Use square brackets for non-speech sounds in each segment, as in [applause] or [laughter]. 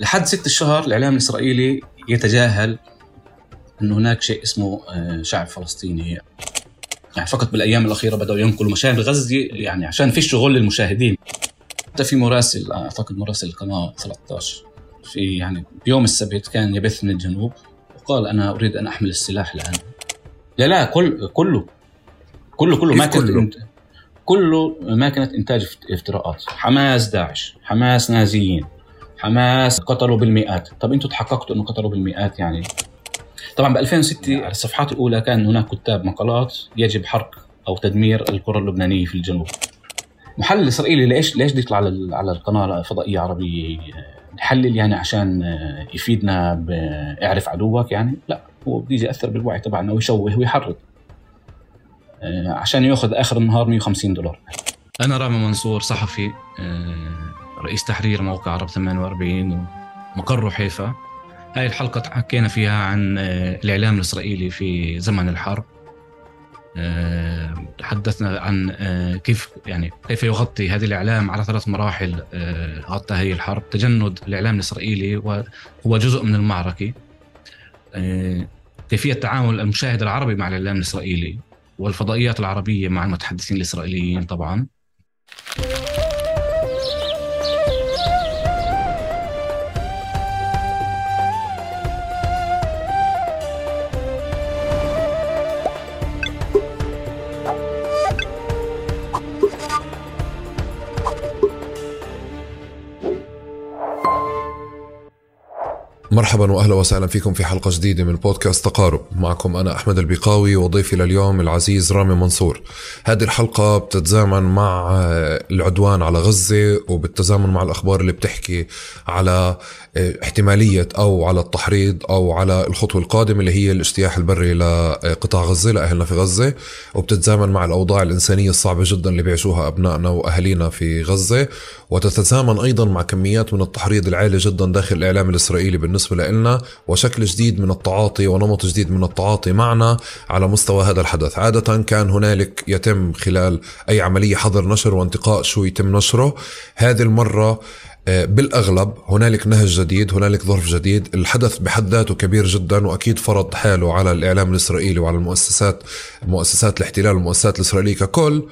لحد ست الشهر الإعلام الإسرائيلي يتجاهل أن هناك شيء اسمه آه، شعب فلسطيني. يعني فقط بالأيام الأخيرة بدأوا ينقلوا مشاهد غزة يعني عشان في شغل للمشاهدين. حتى في مراسل أعتقد مراسل القناة 13 في يعني بيوم السبت كان يبث من الجنوب وقال أنا أريد أن أحمل السلاح الآن. لا لا كل كله. كله كله ما كله؟ كله ما كانت إنتاج افتراءات. حماس داعش. حماس نازيين. حماس قتلوا بالمئات. طب أنتم تحققتوا انه قتلوا بالمئات يعني؟ طبعا ب 2006 على الصفحات الأولى كان هناك كتاب مقالات يجب حرق أو تدمير القرى اللبنانية في الجنوب. محلل إسرائيلي ليش ليش بده يطلع على على القناة الفضائية عربيه يحلل يعني عشان يفيدنا باعرف عدوك يعني؟ لا هو بده يأثر بالوعي تبعنا ويشوه ويحرض. آه، عشان يأخذ آخر النهار 150 دولار. أنا رامي منصور صحفي. آه، رئيس تحرير موقع عرب 48 ومقره حيفا. هاي الحلقة حكينا فيها عن آه، الإعلام الإسرائيلي في زمن الحرب. تحدثنا عن كيف يعني كيف يغطي هذا الإعلام على ثلاث مراحل غطى هذه الحرب. تجند الإعلام الإسرائيلي وهو جزء من المعركة. كيفية تعامل المشاهد العربي مع الإعلام الإسرائيلي والفضائيات العربية مع المتحدثين الإسرائيليين طبعا. مرحبا واهلا وسهلا فيكم في حلقة جديدة من بودكاست تقارب. معكم أنا أحمد البقاوي وضيفي لليوم العزيز رامي منصور. هذه الحلقة بتتزامن مع العدوان على غزة وبالتزامن مع الأخبار اللي بتحكي على احتمالية أو على التحريض أو على الخطوة القادمة اللي هي الاجتياح البري لقطاع غزة لأهلنا في غزة. وبتتزامن مع الأوضاع الإنسانية الصعبة جدا اللي بيعيشوها أبنائنا وأهالينا في غزة. وتتزامن أيضا مع كميات من التحريض العالي جدا داخل الإعلام الإسرائيلي بالنسبة لنا وشكل جديد من التعاطي ونمط جديد من التعاطي معنا على مستوى هذا الحدث. عادة كان هنالك يتم خلال أي عملية حظر نشر وانتقاء شو يتم نشره. هذه المرة آه، بالأغلب هنالك نهج جديد هنالك ظرف جديد. الحدث بحد ذاته كبير جدا وأكيد فرض حاله على الإعلام الإسرائيلي وعلى المؤسسات مؤسسات الاحتلال والمؤسسات الإسرائيلية ككل.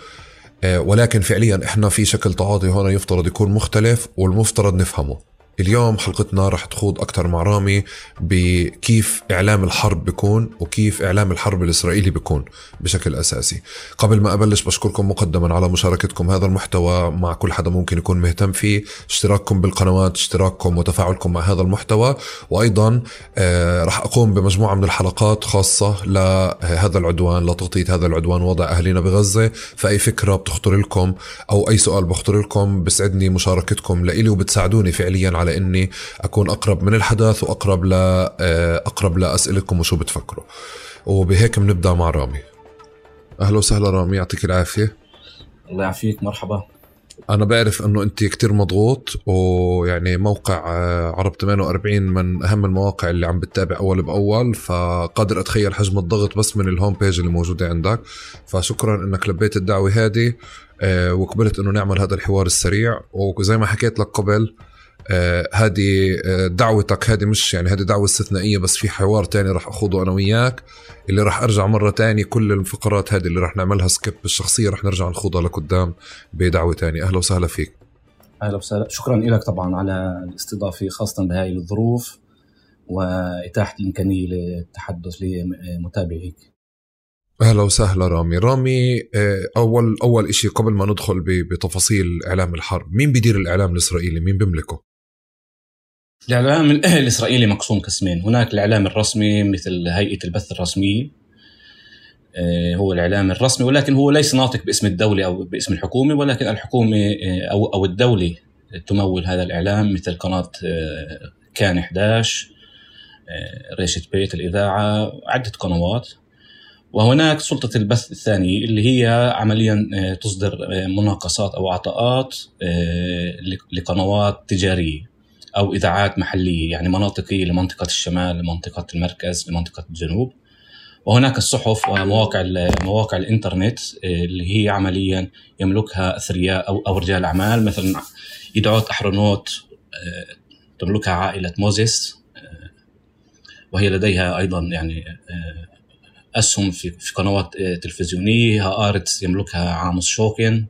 آه، ولكن فعليا إحنا في شكل تعاطي هنا يفترض يكون مختلف والمفترض نفهمه. اليوم حلقتنا رح تخوض أكثر مع رامي بكيف إعلام الحرب بيكون وكيف إعلام الحرب الإسرائيلي بيكون بشكل أساسي. قبل ما أبلش بشكركم مقدما على مشاركتكم هذا المحتوى مع كل حدا ممكن يكون مهتم فيه. اشتراككم بالقنوات اشتراككم وتفاعلكم مع هذا المحتوى. وأيضا آه رح أقوم بمجموعة من الحلقات خاصة لهذا العدوان لتغطية هذا العدوان وضع أهلنا بغزة. فأي فكرة بتخطر لكم أو أي سؤال بخطر لكم بسعدني مشاركتكم لإلي وبتساعدوني فعليا إني أكون أقرب من الحدث وأقرب ل آه، أقرب لاسئلتكم وشو بتفكروا. وبهيك بنبدأ مع رامي. أهلا وسهلا رامي يعطيك العافية. الله يعافيك مرحبا. أنا بعرف إنه أنت كتير مضغوط ويعني موقع آه، عرب 48 من أهم المواقع اللي عم بتتابع أول بأول فقادر أتخيل حجم الضغط بس من الهوم بيج اللي موجودة عندك. فشكرا إنك لبيت الدعوة هذه آه، وقبلت إنه نعمل هذا الحوار السريع. وزي ما حكيت لك قبل هذه آه دعوتك هذه مش يعني هذه دعوة استثنائية بس في حوار تاني راح أخوضه أنا وياك اللي راح أرجع مرة تانية كل الفقرات هذه اللي راح نعملها سكيب بالشخصية راح نرجع نخوضها لقدام بدعوة تانية. أهلا وسهلا فيك. أهلا وسهلا. شكرا لك طبعا على الاستضافة خاصة بهاي الظروف وإتاحة الإمكانية للتحدث لمتابعيك. أهلا وسهلا رامي. رامي آه، أول أول شيء قبل ما ندخل بتفاصيل إعلام الحرب مين بيدير الإعلام الإسرائيلي؟ مين بيملكه؟ الإعلام الاسرائيلي مقسوم قسمين. هناك الإعلام الرسمي مثل هيئة البث الرسميه آه، هو الإعلام الرسمي ولكن هو ليس ناطق باسم الدولة أو باسم الحكومة ولكن الحكومة آه، أو أو الدولة تمول هذا الإعلام مثل قناة كان 11 ريشة بيت الإذاعة عدة قنوات. وهناك سلطة البث الثانية اللي هي عمليا آه، تصدر آه، مناقصات أو عطاءات آه، لقنوات تجارية. أو إذاعات محلية يعني مناطقية لمنطقة الشمال لمنطقة المركز لمنطقة الجنوب. وهناك الصحف ومواقع مواقع الإنترنت اللي هي عمليا يملكها أثرياء أو أو رجال أعمال. مثلا يدعوت احرونوت تملكها عائلة موزيس وهي لديها أيضا يعني أسهم في في قنوات تلفزيونية. هآرتس يملكها عاموس شوكن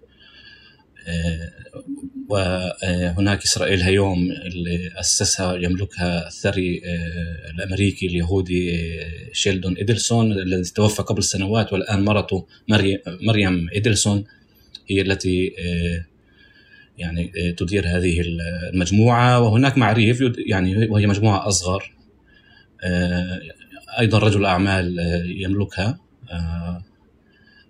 وهناك إسرائيل هيوم اللي أسسها يملكها الثري الأمريكي اليهودي شيلدون أديلسون الذي توفى قبل سنوات والآن مرته مريم أديلسون هي التي يعني تدير هذه المجموعة. وهناك معريف يعني وهي مجموعة أصغر أيضا رجل أعمال يملكها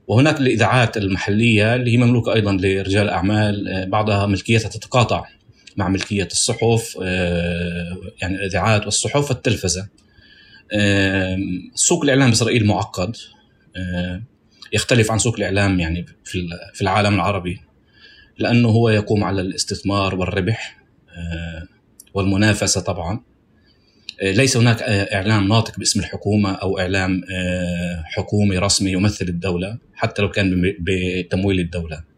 وهناك الإذاعات المحلية اللي هي مملوكة أيضا لرجال أعمال بعضها ملكيتها تتقاطع مع ملكية الصحف يعني الإذاعات والصحف والتلفزة. سوق الإعلام بإسرائيل معقد يختلف عن سوق الإعلام يعني في العالم العربي لأنه هو يقوم على الاستثمار والربح آه، والمنافسة طبعا. آه، ليس هناك آه، إعلام ناطق باسم الحكومة أو إعلام حكومي رسمي يمثل الدولة حتى لو كان بتمويل الدولة.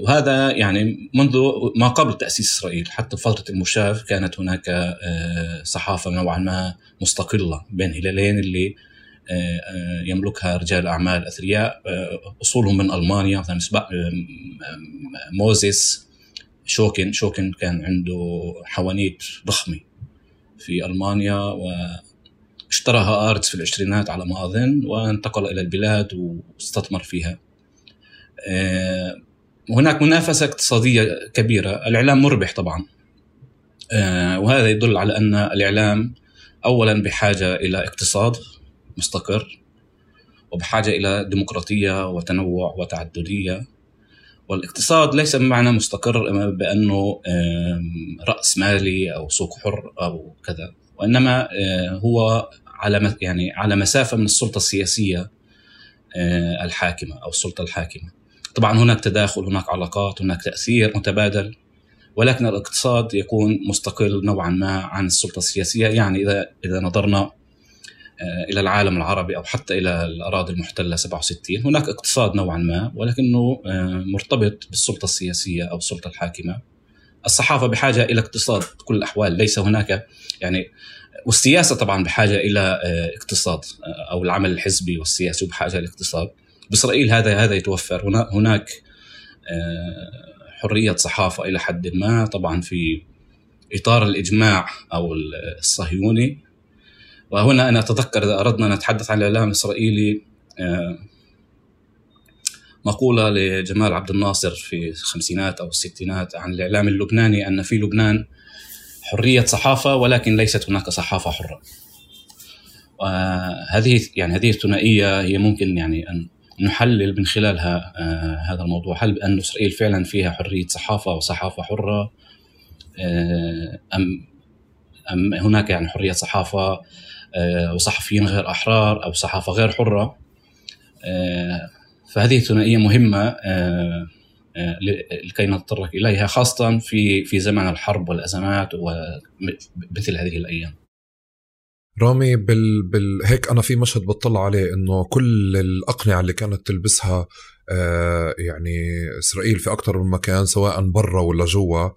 وهذا يعني منذ ما قبل تأسيس إسرائيل حتى فترة المشاف كانت هناك صحافة نوعا ما مستقلة بين هلالين اللي يملكها رجال أعمال أثرياء أصولهم من ألمانيا مثلا موزيس شوكن شوكن كان عنده حوانيت ضخمة. في ألمانيا واشتراها آرتس في العشرينات على ما أظن وانتقل إلى البلاد واستثمر فيها. هناك منافسة اقتصادية كبيرة. الإعلام مربح طبعا. وهذا يدل على أن الإعلام اولا بحاجة إلى اقتصاد مستقر وبحاجة إلى ديمقراطية وتنوع وتعددية. والاقتصاد ليس بمعنى مستقر بأنه رأس مالي أو سوق حر أو كذا وإنما هو على يعني على مسافة من السلطة السياسية الحاكمة أو السلطة الحاكمة. طبعا هناك تداخل هناك علاقات هناك تأثير متبادل ولكن الاقتصاد يكون مستقل نوعا ما عن السلطة السياسية. يعني إذا إذا نظرنا آه، إلى العالم العربي أو حتى إلى الأراضي المحتلة 67 هناك اقتصاد نوعا ما ولكنه آه، مرتبط بالسلطة السياسية أو السلطة الحاكمة. الصحافة بحاجة إلى اقتصاد بكل الأحوال ليس هناك يعني والسياسة طبعا بحاجة إلى آه، اقتصاد أو العمل الحزبي والسياسي بحاجة إلى اقتصاد. بإسرائيل هذا هذا يتوفر. هناك حرية صحافة إلى حد ما طبعا في إطار الإجماع أو الصهيوني. وهنا أنا أتذكر إذا أردنا نتحدث عن الإعلام الإسرائيلي آه، مقولة لجمال عبد الناصر في الخمسينات أو الستينات عن الإعلام اللبناني أن في لبنان حرية صحافة ولكن ليست هناك صحافة حرة. وهذه يعني هذه الثنائية هي ممكن يعني أن نحلل من خلالها آه هذا الموضوع. هل أن إسرائيل فعلا فيها حرية صحافة وصحافة حرة آه أم أم هناك يعني حرية صحافة؟ آه، وصحفيين غير أحرار أو صحافة غير حرة آه، فهذه ثنائية مهمة آه، لكي نتطرق إليها خاصة في في زمن الحرب والأزمات ومثل هذه الأيام. رامي بال... بال... هيك أنا في مشهد بطلع عليه إنه كل الأقنعة اللي كانت تلبسها يعني إسرائيل في أكثر من مكان سواء برا ولا جوا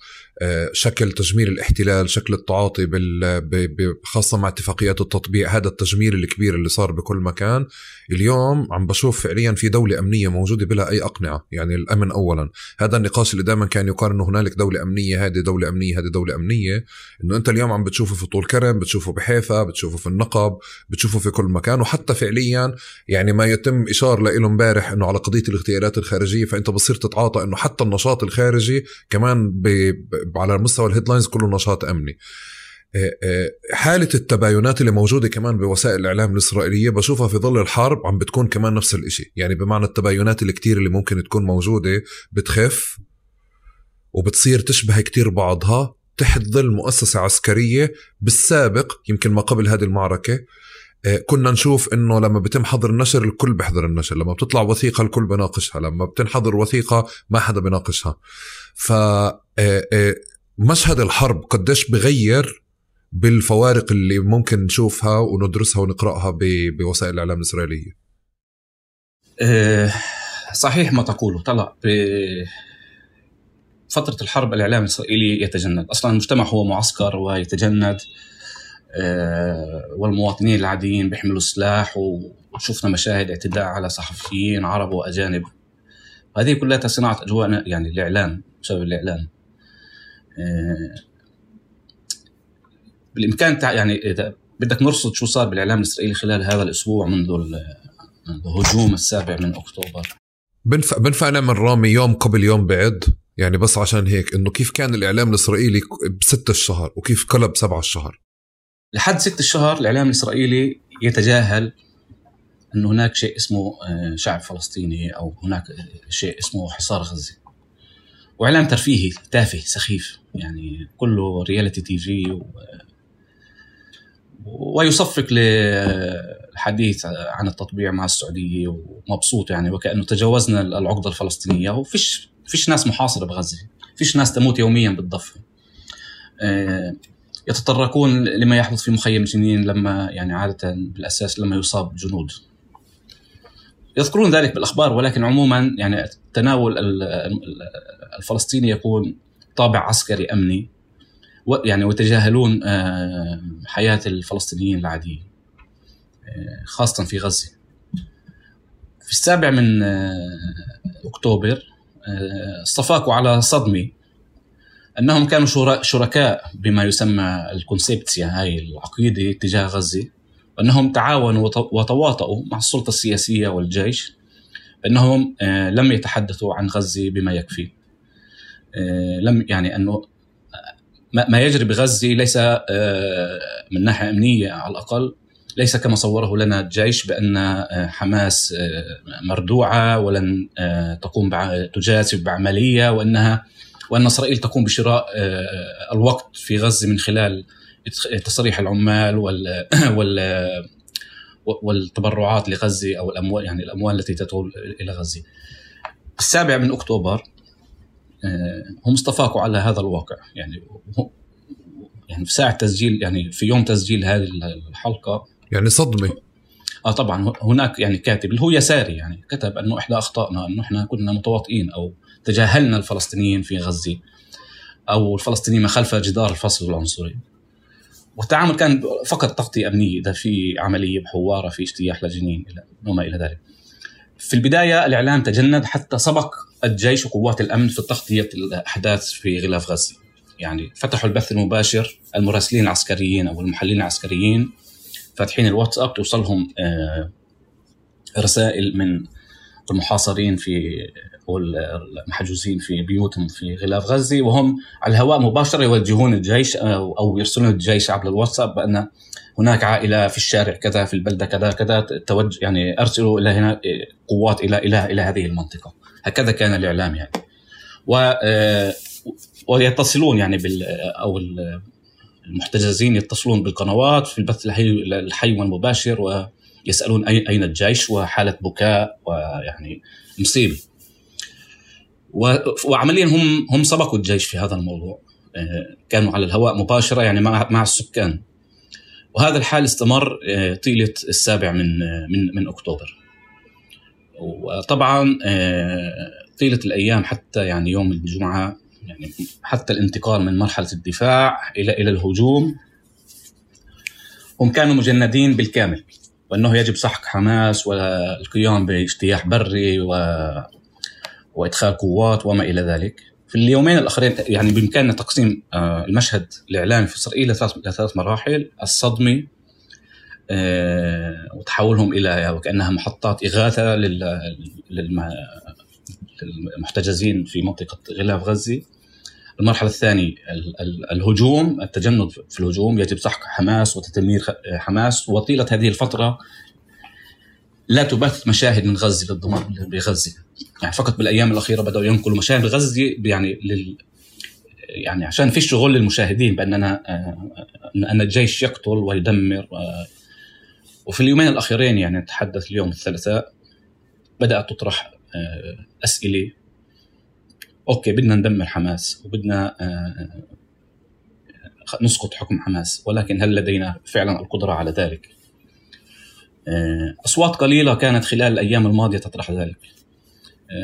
شكل تجميل الاحتلال شكل التعاطي بال... خاصة مع اتفاقيات التطبيع هذا التجميل الكبير اللي صار بكل مكان. اليوم عم بشوف فعليا في دولة أمنية موجودة بلا أي أقنعة يعني الأمن أولا. هذا النقاش اللي دائما كان يقال أنه هنالك دولة أمنية هذه دولة أمنية هذه دولة أمنية. أنه أنت اليوم عم بتشوفه في طول كرم بتشوفه بحيفا بتشوفه في النقب بتشوفه في كل مكان. وحتى فعليا يعني ما يتم إشار له امبارح أنه على قضية الاغتيالات الخارجية فأنت بصير تتعاطى أنه حتى النشاط الخارجي كمان ب... على مستوى الهيدلاينز كله نشاط أمني. آه، آه، حالة التباينات اللي موجودة كمان بوسائل الإعلام الإسرائيلية بشوفها في ظل الحرب عم بتكون كمان نفس الإشي. يعني بمعنى التباينات الكتير اللي ممكن تكون موجودة بتخف وبتصير تشبه كتير بعضها تحت ظل مؤسسة عسكرية بالسابق يمكن ما قبل هذه المعركة. آه، كنا نشوف إنه لما بتم حظر النشر الكل بيحضر النشر لما بتطلع وثيقة الكل بناقشها لما بتنحضر وثيقة ما حدا بناقشها. ف مشهد الحرب قديش بغير بالفوارق اللي ممكن نشوفها وندرسها ونقرأها بوسائل الإعلام الإسرائيلية. آه، صحيح ما تقوله. طلع فترة الحرب الإعلام الإسرائيلي يتجند، أصلا المجتمع هو معسكر ويتجند. آه، والمواطنين العاديين بيحملوا سلاح وشفنا مشاهد اعتداء على صحفيين عرب وأجانب. هذه كلها صناعه أجواء يعني الاعلام بسبب الاعلام آه، بالإمكان يعني إذا بدك نرصد شو صار بالإعلام الإسرائيلي خلال هذا الأسبوع منذ الهجوم السابع من أكتوبر. بنفع بنفع نعمل رامي يوم قبل يوم بعد يعني بس عشان هيك إنه كيف كان الإعلام الإسرائيلي بست الشهر وكيف قلب سبعة الشهر؟ لحد ست الشهر الإعلام الإسرائيلي يتجاهل إنه هناك شيء اسمه آه، شعب فلسطيني أو هناك شيء اسمه حصار غزة. وإعلام ترفيهي تافه سخيف. يعني كله reality TV و... ويصفق للحديث عن التطبيع مع السعودية ومبسوط يعني وكأنه تجاوزنا العقدة الفلسطينية. وفيش فيش ناس محاصرة بغزة فيش ناس تموت يوميا بالضفة. آه، يتطرقون لما يحدث في مخيم جنين لما يعني عادة بالأساس لما يصاب جنود يذكرون ذلك بالأخبار ولكن عموما يعني تناول الفلسطيني يكون طابع عسكري أمني يعني ويتجاهلون آه، حياة الفلسطينيين العاديه آه، خاصة في غزة. في السابع من آه، أكتوبر اصطفاكوا على صدمة أنهم كانوا شركاء بما يسمى الكونسيبتيا هاي العقيدة تجاه غزة وانهم تعاونوا وتواطؤوا مع السلطة السياسية والجيش أنهم لم يتحدثوا عن غزة بما يكفي. لم يعني أنه ما يجري بغزة ليس آه، من ناحية أمنية على الأقل ليس كما صوره لنا الجيش بأن حماس مردوعة ولن تقوم تجازف بعملية وأنها وأن إسرائيل تقوم بشراء الوقت في غزة من خلال تصريح العمال وال [coughs] وال والتبرعات لغزة أو الأموال يعني الأموال التي تدخل إلى غزة. السابع من أكتوبر آه، هم استفاقوا على هذا الواقع. يعني يعني في ساعة تسجيل يعني في يوم تسجيل هذه الحلقة يعني صدمة. آه طبعا. هناك يعني كاتب اللي هو يساري يعني كتب أنه إحدى أخطائنا أنه إحنا كنا متواطئين أو تجاهلنا الفلسطينيين في غزة أو الفلسطينيين ما خلف جدار الفصل العنصري. والتعامل كان فقط تغطية أمنية إذا في عملية بحوارة في اجتياح لجنين وما إلى ذلك. في البداية الإعلام تجند حتى سبق الجيش وقوات الأمن في تغطية الأحداث في غلاف غزة. يعني فتحوا البث المباشر المراسلين العسكريين أو المحللين العسكريين فاتحين الواتساب توصلهم آه، رسائل من المحاصرين في والمحجوزين في بيوتهم في غلاف غزة وهم على الهواء مباشرة يوجهون الجيش أو يرسلون الجيش عبر الواتساب بأن هناك عائلة في الشارع كذا في البلدة كذا كذا توجه يعني أرسلوا إلى هنا قوات إلى إلى إلى هذه المنطقة. هكذا كان الإعلام يعني. و ويتصلون يعني بال أو المحتجزين يتصلون بالقنوات في البث الحي الحي والمباشر ويسألون أين الجيش وحالة بكاء ويعني مصيبة. وعمليا هم هم سبقوا الجيش في هذا الموضوع. آه، كانوا على الهواء مباشرة يعني مع مع السكان. وهذا الحال استمر آه، طيلة السابع من آه، من من أكتوبر. وطبعا طيلة الأيام حتى يعني يوم الجمعة يعني حتى الانتقال من مرحلة الدفاع إلى إلى الهجوم هم كانوا مجندين بالكامل. وأنه يجب سحق حماس والقيام باجتياح بري و وإدخال قوات وما إلى ذلك. في اليومين الأخرين يعني بإمكاننا تقسيم آه، المشهد الإعلامي في إسرائيل لثلاث مراحل الصدمة آه، وتحولهم إلى وكأنها محطات إغاثة للمحتجزين في منطقة غلاف غزة. المرحلة الثانية الهجوم التجند في الهجوم. يجب سحق حماس وتدمير حماس. وطيلة هذه الفترة لا تبث مشاهد من غزة للضمان بغزة يعني فقط بالأيام الأخيرة بدأوا ينقلوا مشاهد غزة يعني لل يعني عشان في شغل للمشاهدين بأننا آه، أن الجيش يقتل ويدمر آه، وفي اليومين الأخيرين يعني نتحدث اليوم الثلاثاء بدأت تطرح آه، أسئلة أوكي بدنا ندمر حماس وبدنا نسقط حكم حماس ولكن هل لدينا فعلا القدرة على ذلك؟ أصوات قليلة كانت خلال الأيام الماضية تطرح ذلك.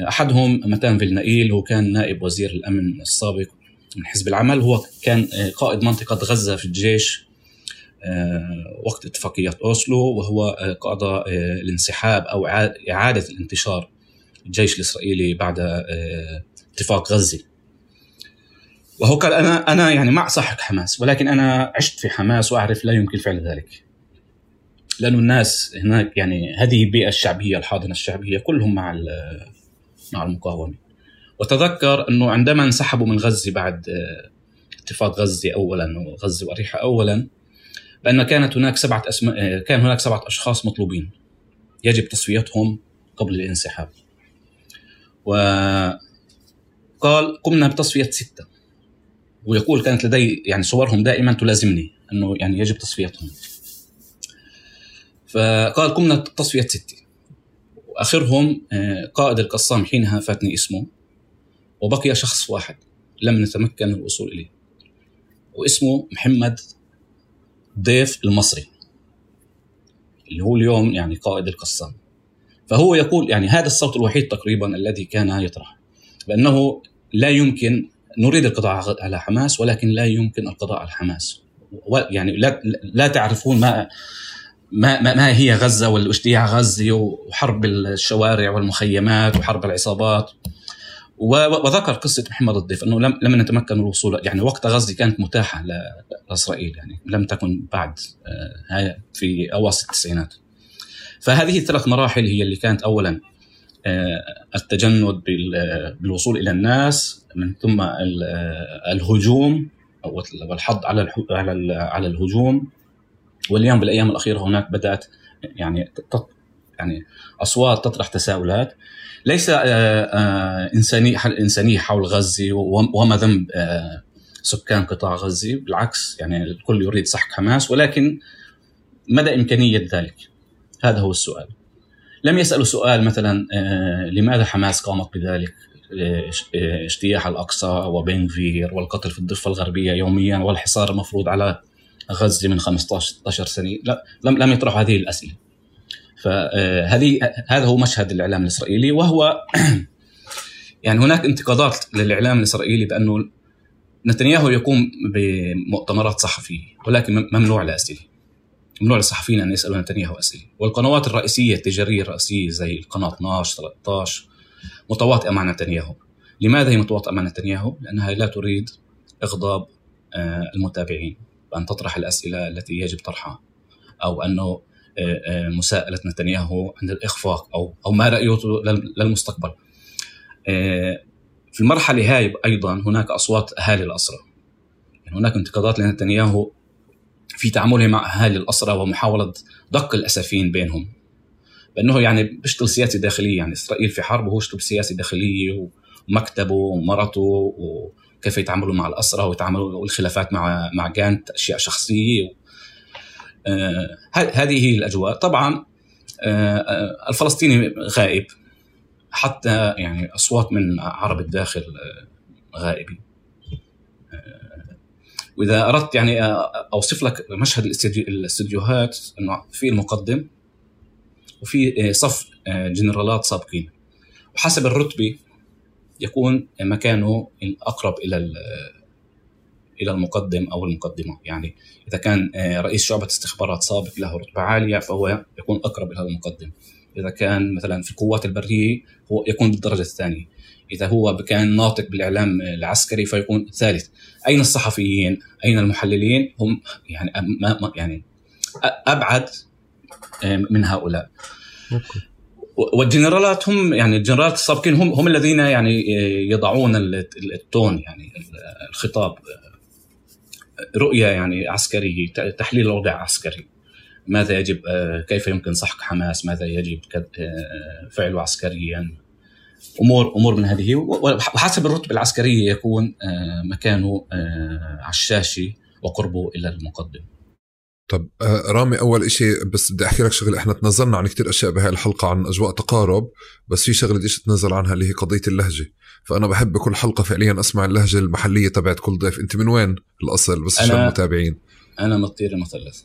أحدهم متان فيلنائيل هو كان نائب وزير الأمن السابق من حزب العمل. هو كان قائد منطقة غزة في الجيش وقت اتفاقية أوسلو وهو قضى الانسحاب أو إعادة الانتشار الجيش الإسرائيلي بعد اتفاق غزة. وهو قال أنا أنا يعني مع صاحب حماس ولكن أنا عشت في حماس وأعرف لا يمكن فعل ذلك. لأنه الناس هناك يعني هذه البيئة الشعبية الحاضنة الشعبية كلهم مع مع المقاومة. وتذكر إنه عندما انسحبوا من غزة بعد اتفاق غزة اولا وغزه وأريحة اولا بأن كانت هناك سبعة اسماء كان هناك سبعة أشخاص مطلوبين يجب تصفيتهم قبل الانسحاب. وقال قمنا بتصفية ستة. ويقول كانت لدي يعني صورهم دائما تلازمني إنه يعني يجب تصفيتهم. فقال قمنا بتصفيه ستة. وآخرهم قائد القسام حينها فاتني اسمه وبقي شخص واحد لم نتمكن الوصول إليه. واسمه محمد ضيف المصري اللي هو اليوم يعني قائد القسام. فهو يقول يعني هذا الصوت الوحيد تقريبا الذي كان يطرح بأنه لا يمكن نريد القضاء على حماس ولكن لا يمكن القضاء على حماس. يعني لا لا تعرفون ما ما ما هي غزة والاجتياح غزه وحرب الشوارع والمخيمات وحرب العصابات. وذكر قصة محمد الضيف أنه لم لم نتمكن الوصول يعني وقت غزه كانت متاحة لإسرائيل يعني لم تكن بعد هاي في اواسط التسعينات. فهذه الثلاث مراحل هي اللي كانت اولا التجند بالوصول إلى الناس من ثم الهجوم والحض على على الهجوم. واليوم بالأيام الأخيرة هناك بدأت يعني يعني أصوات تطرح تساؤلات. ليس انسانيه إنسانية حول غزة وما ذنب سكان قطاع غزة. بالعكس يعني الكل يريد سحق حماس ولكن مدى إمكانية ذلك؟ هذا هو السؤال. لم يسألوا سؤال مثلا لماذا حماس قامت بذلك؟ اجتياح الأقصى وبنفير والقتل في الضفة الغربية يوميا والحصار المفروض على غزة من 15 16 سنة. لا لم لم يطرحوا هذه الأسئلة. فهذه هذا هو مشهد الإعلام الإسرائيلي وهو [clears throat] يعني هناك انتقادات للإعلام الإسرائيلي بأنه نتنياهو يقوم بمؤتمرات صحفية ولكن ممنوع الاسئله ممنوع للصحفيين أن يسالوا نتنياهو أسئلة. والقنوات الرئيسية التجارية الرئيسية زي القناة 12 13 متواطئه مع نتنياهو. لماذا هي متواطئه مع نتنياهو؟ لأنها لا تريد إغضاب المتابعين. بان تطرح الأسئلة التي يجب طرحها أو أنه مساءلة نتنياهو عن الإخفاق أو أو ما رايته للمستقبل. في المرحلة هاي أيضا هناك أصوات أهالي الاسرى. يعني هناك انتقادات لنتنياهو في تعامله مع أهالي الاسرى ومحاولة دق الأسفين بينهم. بأنه يعني بيشتغل سياسه داخليه يعني إسرائيل في حرب وهو يشتغل سياسه داخليه ومكتبه ومرته وكيف يتعاملوا مع الاسرى ويتعاملوا والخلافات مع مع جانت أشياء شخصية آه هذه هي الأجواء. طبعا آه الفلسطيني غائب. حتى يعني أصوات من عرب الداخل غائبه وإذا أردت يعني أوصف لك مشهد الاستديوهات إنه في المقدم وفي صف جنرالات سابقين. وحسب الرتبة يكون مكانه الأقرب إلى إلى المقدم أو المقدمة. يعني إذا كان رئيس شعبة استخبارات سابق له رتبة عالية فهو يكون أقرب إلى المقدم. إذا كان مثلا في القوات البرية هو يكون بالدرجة الثانية. إذا هو كان ناطق بالإعلام العسكري فيكون الثالث. أين الصحفيين؟ أين المحللين؟ هم يعني ما يعني أبعد من هؤلاء. والجنرالات هم يعني الجنرالات السابقين هم هم الذين يعني يضعون التون يعني الخطاب رؤية يعني عسكرية تحليل الوضع عسكري. ماذا يجب كيف يمكن سحق حماس؟ ماذا يجب فعله عسكريا؟ امور أمور من هذه. وحسب الرتبة العسكرية يكون مكانه على الشاشه وقربه إلى المقدم. طب رامي أول إشي بس بدي أحكي لك شغلة. إحنا تنزلنا عن كتير أشياء بهاي الحلقة عن أجواء تقارب بس في شغلة بديش أتنزل عنها اللي هي قضية اللهجة. فأنا بحب بكل حلقة فعليا أسمع اللهجة المحلية تبعت كل ضيف. أنت من وين الأصل؟ بس عشان المتابعين. أنا من الطير المثلث.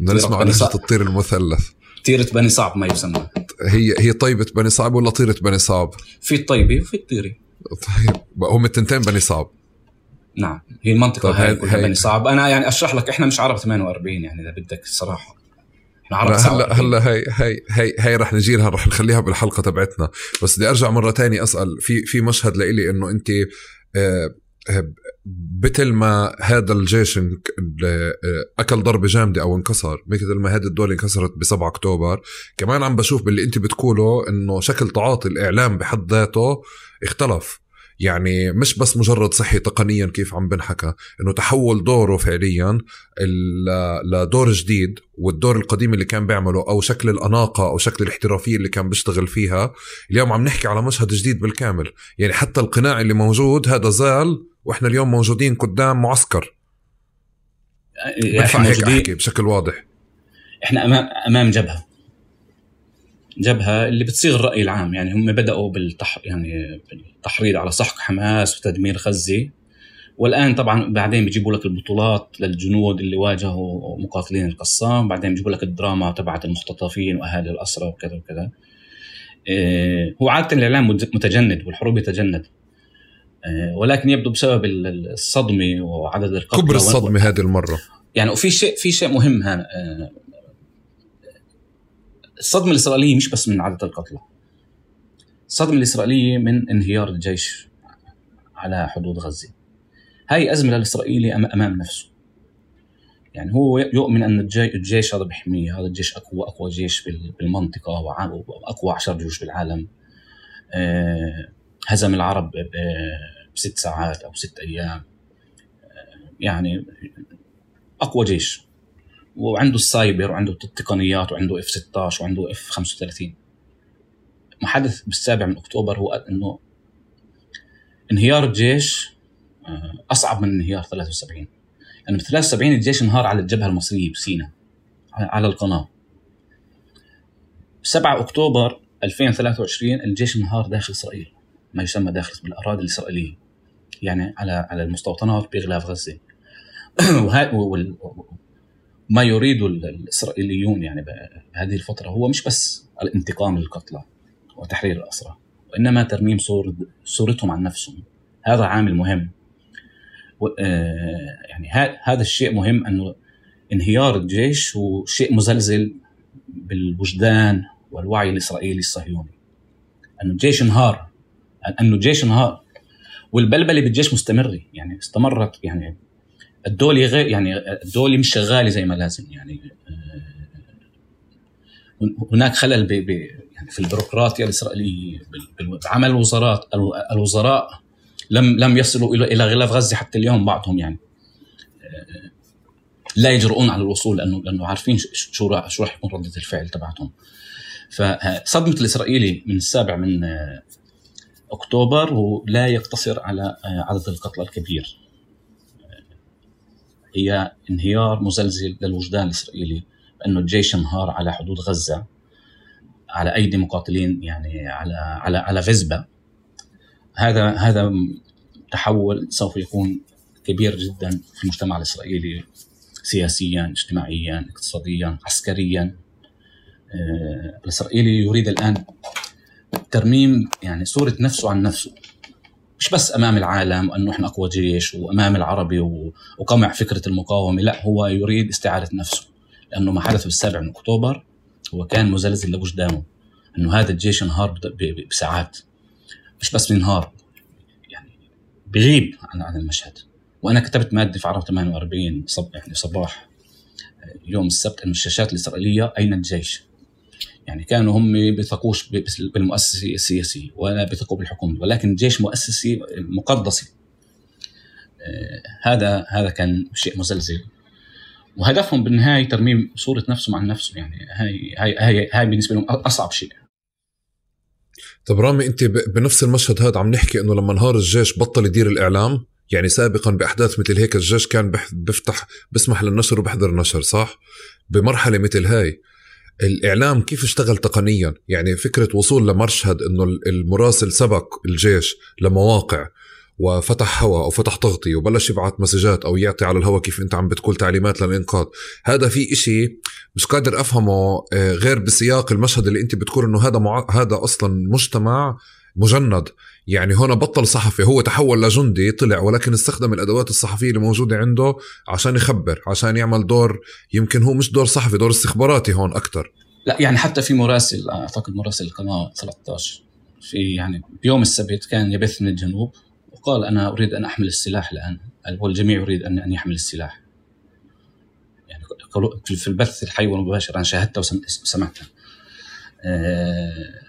بدنا نسمع عن لهجة الطير المثلث. تيرة بني صعب ما يسمى. هي هي طيبة بني صعب ولا طيرة بني صعب؟ في الطيبة وفي الطيرة. [laughs] طيب هم التنتين بني صعب. نعم. هي المنطقة طب هاي هاي- بني صعب. أنا يعني أشرح لك إحنا مش عرب 48 يعني إذا بدك لا، هلا 49 هلا هي هي هي هي رح نجي لها رح نخليها بالحلقة تبعتنا. بس بدي أرجع مرة تانية أسأل في في مشهد لإلي إنه أنت آه، آه، مثل ما هذا الجيش آه، أكل ضربة جامدة أو انكسر مثل ما هذه الدولة انكسرت ب 7 أكتوبر. كمان عم بشوف باللي أنت بتقوله إنه شكل تعاطي الإعلام بحد ذاته اختلف. يعني مش بس مجرد صحي تقنيا كيف عم بنحكى إنه تحول دوره فعليا لدور جديد والدور القديم اللي كان بيعمله أو شكل الأناقة أو شكل الاحترافية اللي كان بيشتغل فيها اليوم عم نحكي على مشهد جديد بالكامل. يعني حتى القناع اللي موجود هذا زال وإحنا اليوم موجودين قدام معسكر. يعني إحنا هيك موجودين. أحكي بشكل واضح. إحنا امام أمام جبهة. جبهة اللي بتصيغ الرأي العام. يعني هم بدأوا بالتح يعني بالتحريض على سحق حماس وتدمير غزة. والآن طبعا بعدين بيجيبوا لك البطولات للجنود اللي واجهوا مقاتلين القسام. بعدين بيجيبوا لك الدراما تبعت المختطفين وأهالي الاسرى وكذا وكذا. إيه، هو عادة الإعلام مت- متجند والحروب يتجند. إيه، ولكن يبدو بسبب ال- ال- الصدمة وعدد القتلى كبر الصدمة هذه المرة. يعني وفي شيء في شيء مهم هنا آه، الصدمة الإسرائيلية مش بس من عدد القتلى. الصدمة الإسرائيلية من انهيار الجيش على حدود غزة. هاي أزمة للإسرائيلي أمام نفسه. يعني هو يؤمن أن الجي- الجيش هذا بيحميه هذا الجيش أقوى أقوى جيش بال- بالمنطقة وأقوى عشر جيوش بالعالم. آه، هزم العرب ب- بست ساعات أو ست أيام. آه، يعني أقوى جيش. وعنده السايبر وعنده التقنيات وعنده F 16 وعنده F 35 ما حدث بالسابع من أكتوبر هو إنه انهيار الجيش آه، أصعب من انهيار 73 لأنه ب 73 الجيش انهار على الجبهة المصرية بسيناء على- القناة. 7 أكتوبر 2023 الجيش انهار داخل إسرائيل ما يسمى داخل بالأراضي الإسرائيلية. يعني على على المستوطنات بغلاف غزة. [clears throat] ما يريده ال- الإسرائيليون يعني بهذه الفترة هو مش بس الانتقام للقتلى وتحرير الأسرى وإنما ترميم صور صورتهم عن نفسهم. هذا عامل مهم. و- آه، يعني هذا الشيء مهم أنه انهيار الجيش هو شيء مزلزل بالوجدان والوعي الإسرائيلي الصهيوني. انه الجيش انهار. انه الجيش انهار. والبلبلة بالجيش مستمرة. يعني استمرت يعني الدولة غير يعني الدولة مش شغالة زي ما لازم يعني آه، هناك خلل ب ب يعني في البيروقراطية الإسرائيلية بال- بعمل الوزارات الو- الوزراء لم لم يصلوا إلى إلى غلاف غزة حتى اليوم بعضهم يعني آه، لا يجرؤون على الوصول لأنه لأنه عارفين شو راح شو راح يكون ردة الفعل تبعتهم. فصدمة الإسرائيلي من السابع من آه، أكتوبر ولا يقتصر على عدد القتلى الكبير. هي انهيار مزلزل للوجدان الإسرائيلي بأنه الجيش انهار على حدود غزة على أيدي مقاتلين يعني على على على فيزبا. هذا هذا تحول سوف يكون كبير جدا في المجتمع الإسرائيلي سياسيا اجتماعيا اقتصاديا عسكريا. آه، الإسرائيلي يريد الآن ترميم يعني صورة نفسه عن نفسه. مش بس أمام العالم انه إحنا أقوى جيش وأمام العربي وقمع فكرة المقاومة لا هو يريد استعاده نفسه. لأنه ما حدث بالسابع من أكتوبر هو كان مزلزل لوجدانه إنه هذا الجيش انهار بساعات. مش بس بينهار يعني بغيب عن عن المشهد. وأنا كتبت مادة في عرب 48 صب يعني صباح يوم السبت إنه الشاشات الإسرائيلية أين الجيش؟ يعني كانوا هم بيثقوش ب- بالمؤسسة السياسية ولا بيثقوا بالحكومة ولكن الجيش مؤسسي مقدسي. آه، هذا هذا كان شيء مزلزل. وهدفهم بالنهاية ترميم صورة نفسه مع نفسه يعني هاي هاي هاي, هاي بالنسبة لهم أصعب شيء. طب رامي أنت بنفس المشهد هذا عم نحكي إنه لما انهار الجيش بطل يدير الإعلام يعني سابقا بأحداث مثل هيك الجيش كان بيفتح بسمح للنشر وبحضر نشر صح؟ بمرحلة مثل هاي الإعلام كيف اشتغل تقنيا؟ يعني فكرة وصول لمشهد إنه ال- المراسل سبق الجيش لمواقع وفتح هواء أو فتح تغطية وبلش يبعث مسجات أو يعطي على الهواء كيف أنت عم بتقول تعليمات للإنقاذ. هذا في إشي مش قادر أفهمه آه، غير بسياق المشهد اللي أنت بتقول إنه هذا مع... هذا أصلا مجتمع مجند. يعني هنا بطل صحفي هو تحول لجندي طلع ولكن استخدم الأدوات الصحفية اللي موجودة عنده عشان يخبر عشان يعمل دور يمكن هو مش دور صحفي دور استخباراتي هون أكثر لا يعني حتى في مراسل أعتقد مراسل القناة 13 في يعني بيوم السبت كان يبث من الجنوب وقال أنا أريد أن أحمل السلاح الآن والجميع يريد ان أن يحمل السلاح. يعني في البث الحي والمباشر أنا شاهدته وسمعته أه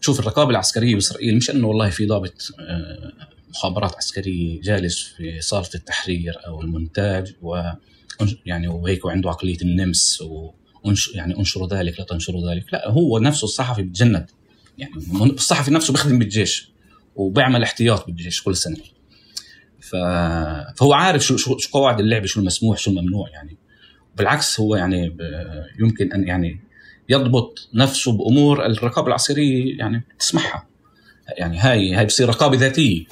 شوف الرقابة العسكرية بإسرائيل مش إنه والله في ضابط آه، مخابرات عسكرية جالس في صالة التحرير أو المونتاج و يعني وهيك وعنده عقلية النمس وانش يعني أنشروا ذلك لا تنشروا ذلك. لا هو نفسه الصحفي بتجند. يعني الصحفي نفسه بيخدم بالجيش وبيعمل احتياط بالجيش كل سنة. ف... فهو عارف شو شو قواعد اللعبة شو المسموح شو الممنوع يعني. بالعكس هو يعني يمكن أن يعني يضبط نفسه بأمور الرقابة العسكرية يعني تسمحها. يعني هاي هاي بتصير رقابة ذاتية.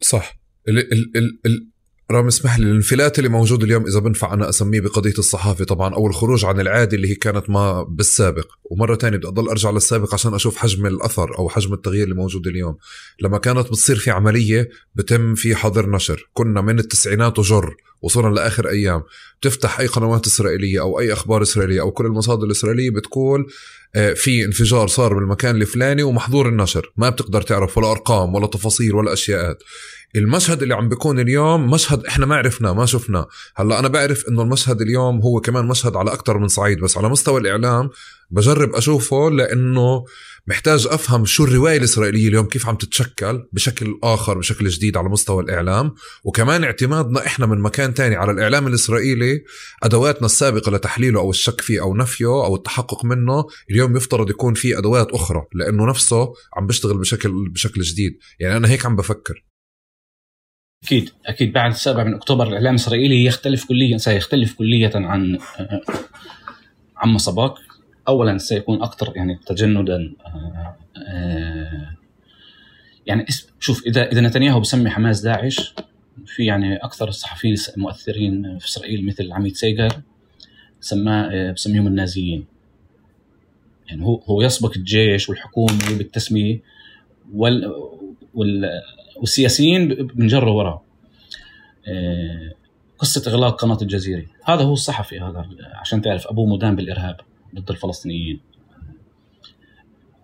صح. ال ال ال ال رام اسمح لي الانفلات اللي موجود اليوم إذا بنفع أنا أسميه بقضية الصحافة طبعا أو الخروج عن العادي اللي هي كانت ما بالسابق. ومرة تانية بدي أضل أرجع للسابق عشان أشوف حجم الأثر أو حجم التغيير اللي موجود اليوم. لما كانت بتصير في عملية بتم في حظر نشر. كنا من التسعينات وجر وصولا لآخر أيام. تفتح أي قنوات إسرائيلية أو أي أخبار إسرائيلية أو كل المصادر الإسرائيلية بتقول آه، في انفجار صار بالمكان الفلاني ومحظور النشر. ما بتقدر تعرف ولا أرقام ولا تفاصيل ولا أشياءات. المشهد اللي عم بيكون اليوم مشهد إحنا ما عرفناه ما شفناه. هلأ أنا بعرف إنه المشهد اليوم هو كمان مشهد على أكثر من صعيد بس على مستوى الإعلام بجرب أشوفه لأنه محتاج أفهم شو الرواية الإسرائيلية اليوم كيف عم تتشكل بشكل آخر بشكل جديد على مستوى الإعلام. وكمان اعتمادنا إحنا من مكان تاني على الإعلام الإسرائيلي أدواتنا السابقة لتحليله أو الشك فيه أو نفيه أو التحقق منه اليوم يفترض يكون في أدوات أخرى لأنه نفسه عم بيشتغل بشكل بشكل جديد. يعني أنا هيك عم بفكر. أكيد أكيد بعد السابع من أكتوبر الإعلام الإسرائيلي يختلف كليا سيختلف كليا عن عما سبق اولا سيكون أكثر يعني تجندا يعني شوف إذا إذا نتنياهو بسمي حماس داعش في يعني أكثر الصحفيين المؤثرين في إسرائيل مثل العميد سيجر سماه بسميهم النازيين. يعني هو هو يسبق الجيش والحكومة بالتسمية وال, وال والسياسيين بنجروا وراه آه، قصة إغلاق قناة الجزيرة. هذا هو الصحفي هذا عشان تعرف أبوه مدان بالإرهاب ضد الفلسطينيين.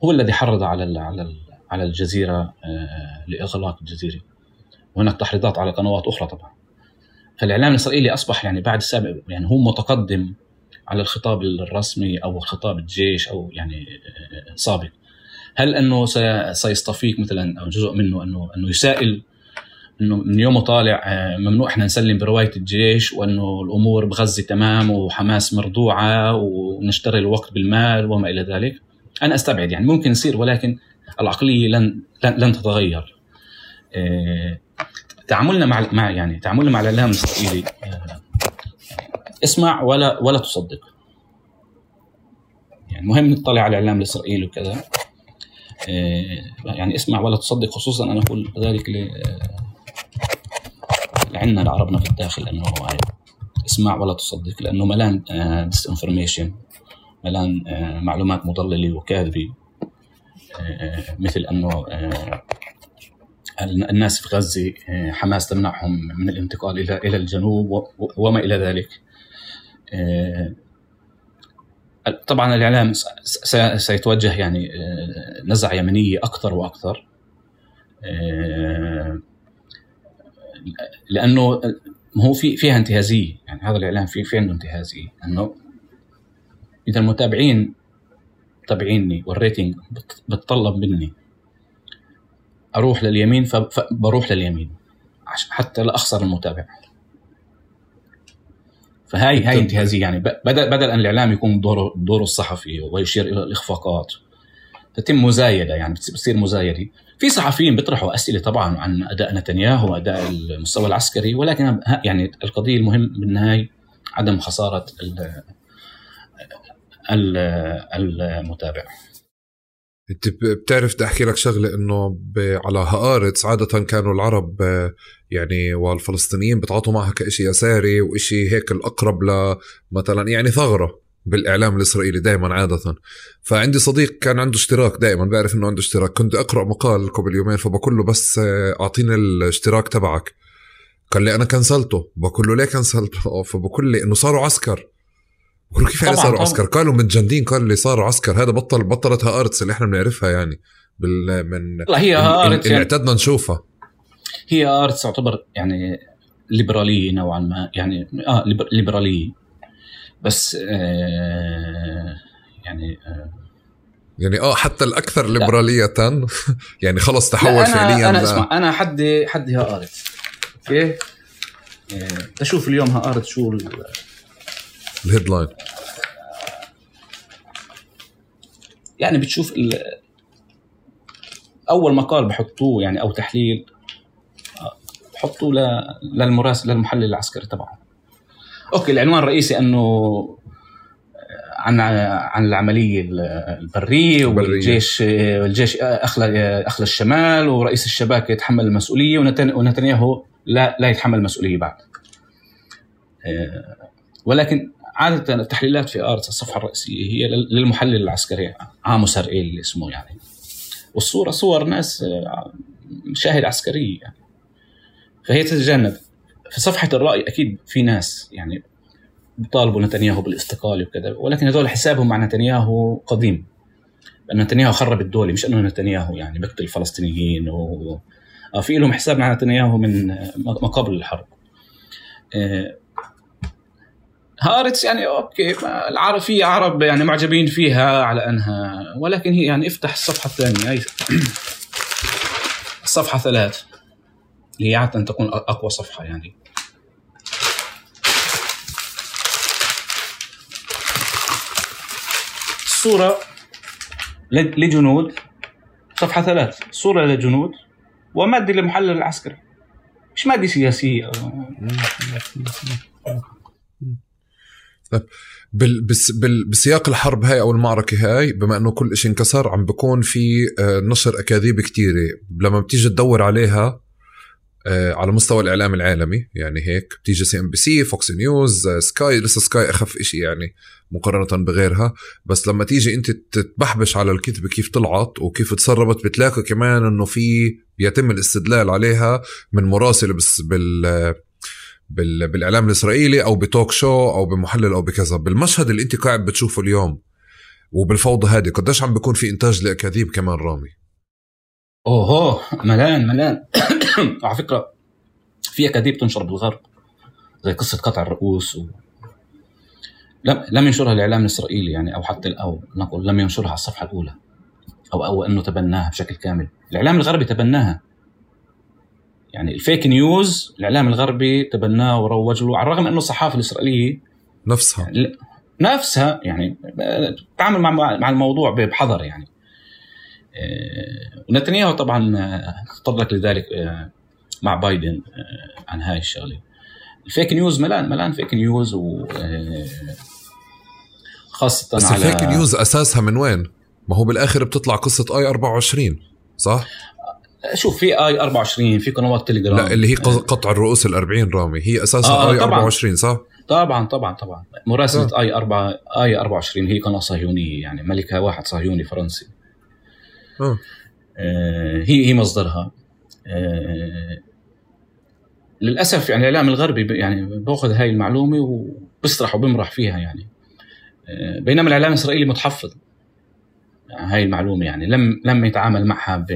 هو الذي حرض على على على الجزيرة آه، لإغلاق الجزيرة. وهناك تحريضات على قنوات أخرى طبعا. فالإعلام الإسرائيلي أصبح يعني بعد السابق يعني هو متقدم على الخطاب الرسمي أو خطاب الجيش أو يعني آه، سابق. هل أنه سيصطفيك مثلا أو جزء منه انه أنه يسائل أنه من يومه طالع آه، ممنوع إحنا نسلم برواية الجيش وأنه الأمور بغزة تمام وحماس مرضوعة ونشتري الوقت بالمال وما إلى ذلك؟ أنا أستبعد يعني ممكن يصير ولكن العقلية لن لن تتغير. آه، تعاملنا مع مع يعني تعاملنا مع الإعلام الإسرائيلي آه، اسمع ولا ولا تصدق. يعني مهم نطلع على الإعلام الإسرائيلي وكذا. يعني اسمع ولا تصدق خصوصا أنا أقول ذلك آه، لعنا لعربنا في الداخل انه اسمع ولا تصدق لأنه ملان dis آه، information ملان معلومات مضللة وكاذبة. مثل أنه الناس في غزة حماس تمنعهم من الانتقال إلى إلى الجنوب وما إلى ذلك. طبعا الإعلام سيتوجه يعني آه، نزعة يمنيه أكثر وأكثر. آه، لأنه هو في فيها انتهازية يعني هذا الإعلام في في عنده انتهازية إنه إذا المتابعين متابعيني والريتنج بتطلب مني أروح لليمين فبروح لليمين حتى لا اخسر المتابع فهاي هاي انتهازية يعني. بدل بدل أن الإعلام يكون دوره دوره الصحفي ويشير إلى الإخفاقات تتم مزايدة يعني بتصير مزايدة. في صحفيين بيطرحوا أسئلة طبعا عن أداء نتنياهو وأداء المستوى العسكري ولكن يعني القضية المهم بالنهاية عدم خسارة المتابع. انت بتعرف بدي احكي لك شغلة انه على هآرتس عادة كانوا العرب يعني والفلسطينيين بتعاطوا معها كإشي يساري وإشي هيك الأقرب لمثلا يعني ثغرة بالإعلام الإسرائيلي دائما عادة. فعندي صديق كان عنده اشتراك دائما بعرف إنه عنده اشتراك. كنت أقرأ مقال قبل يومين فبقول له بس أعطيني الاشتراك تبعك. قال لي أنا كنسلته. بقول له ليه كنسلته؟ [laughs] فبقول لي إنه صاروا عسكر. كيف يعني صاروا عسكر؟ قالوا متجندين قال لي صاروا عسكر. هذا بطل بطلت هارتس اللي إحنا بنعرفها يعني. بال من لا هي هآرتس اللي يعني. اعتدنا نشوفها. هآرتس تعتبر يعني ليبرالية نوعا ما. يعني آه ليبرالية. بس آه يعني آه يعني آه حتى الأكثر ليبرالية. [laughs] يعني خلص تحول أنا فعليا أنا اسمع أنا حدي حدي هآرتس okay؟ آه، تشوف اليوم هآرتس شو ال headline. يعني بتشوف أول مقال بحطوه يعني أو تحليل بحطوه للمراسل للمحلل العسكري تبعه. أوكي العنوان الرئيسي أنه عن عن العملية البرية والجيش الجيش اخلى أخلى الشمال ورئيس الشباك يتحمل المسؤولية ونتنياهو لا لا يتحمل المسؤولية بعد. آه، ولكن عادة التحليلات في ارتس الصفحة الرئيسية هي للمحلل العسكري عاموس هرئيل اسمه يعني. والصورة صور ناس آه، مشاهد عسكرية يعني. فهي تتجنب. في صفحة الرأي أكيد في ناس يعني بيطالبوا نتنياهو بالاستقالة وكذا ولكن هذول حسابهم مع نتنياهو قديم. لأن نتنياهو خرب الدولة مش أنه نتنياهو يعني بيقتل الفلسطينيين و... آه، في لهم حساب مع نتنياهو من ما قبل الحرب. آه، هآرتس يعني okay في عرب يعني معجبين فيها على أنها ولكن هي يعني افتح الصفحة الثانية هي الصفحه [clears throat] ثلاث. اللي هي عادة تكون أقوى صفحة يعني. صورة لجنود. صفحة ثلاث. صورة لجنود. ومادة للمحلل العسكري. مش مادة سياسية. بال بس بال بسياق الحرب هاي أو المعركة هاي بما إنه كل شيء انكسر عم بكون في آه، نشر أكاذيب كتيرة. لما بتيجي تدور عليها آه، على مستوى الإعلام العالمي يعني هيك بتيجي CNBC فوكس نيوز سكاي لسه سكاي أخف شيء يعني مقارنة بغيرها. بس لما تيجي أنت تتبحبش على الكذبة كيف طلعت وكيف تسربت بتلاقي كمان إنه في بيتم الاستدلال عليها من مراسل بال بالإعلام الإسرائيلي أو بتوك شو أو بمحلل أو بكذا بالمشهد اللي أنت قاعد بتشوفه اليوم وبالفوضى هذه قديش عم بيكون في إنتاج لأكاذيب كمان رامي؟ اوه ملان ملان. [coughs] على فكرة في أكاذيب تنشر بالغرب زي قصة قطع الرؤوس و... لم لم ينشرها الإعلام الإسرائيلي يعني أو حتى أو نقول لم ينشرها على الصفحة الأولى أو أو أنه تبناها بشكل كامل. الإعلام الغربي تبناها. يعني الفيك نيوز الإعلام الغربي تبناه وروج له على الرغم إنه الصحافه الإسرائيلية نفسها يعني نفسها يعني تعامل مع مع الموضوع بحذر يعني آه، ونتنياهو طبعا تطرق لذلك آه، مع بايدن آه، عن هاي الشغلة ال fake news ملان ملان fake news و خاصة بس على ال fake news أساسها من وين؟ ما هو بالآخر بتطلع قصة i24 صح؟ شوف في i24 في قنوات تليجرام. لا اللي هي قطع الرؤوس ال 40 رامي. هي اساسها آه i24 صح؟ طبعا طبعا طبعا. مراسلة آه. آي 4 i24 هي قناة صهيونية يعني ملكها واحد صهيوني فرنسي. آه. آه هي هي مصدرها. آه للأسف يعني الإعلام الغربي يعني بأخذ هاي المعلومة وبسرح وبمرح فيها يعني. آه بينما الإعلام الإسرائيلي متحفظ. يعني هاي المعلومة يعني لم لم يتعامل معها ب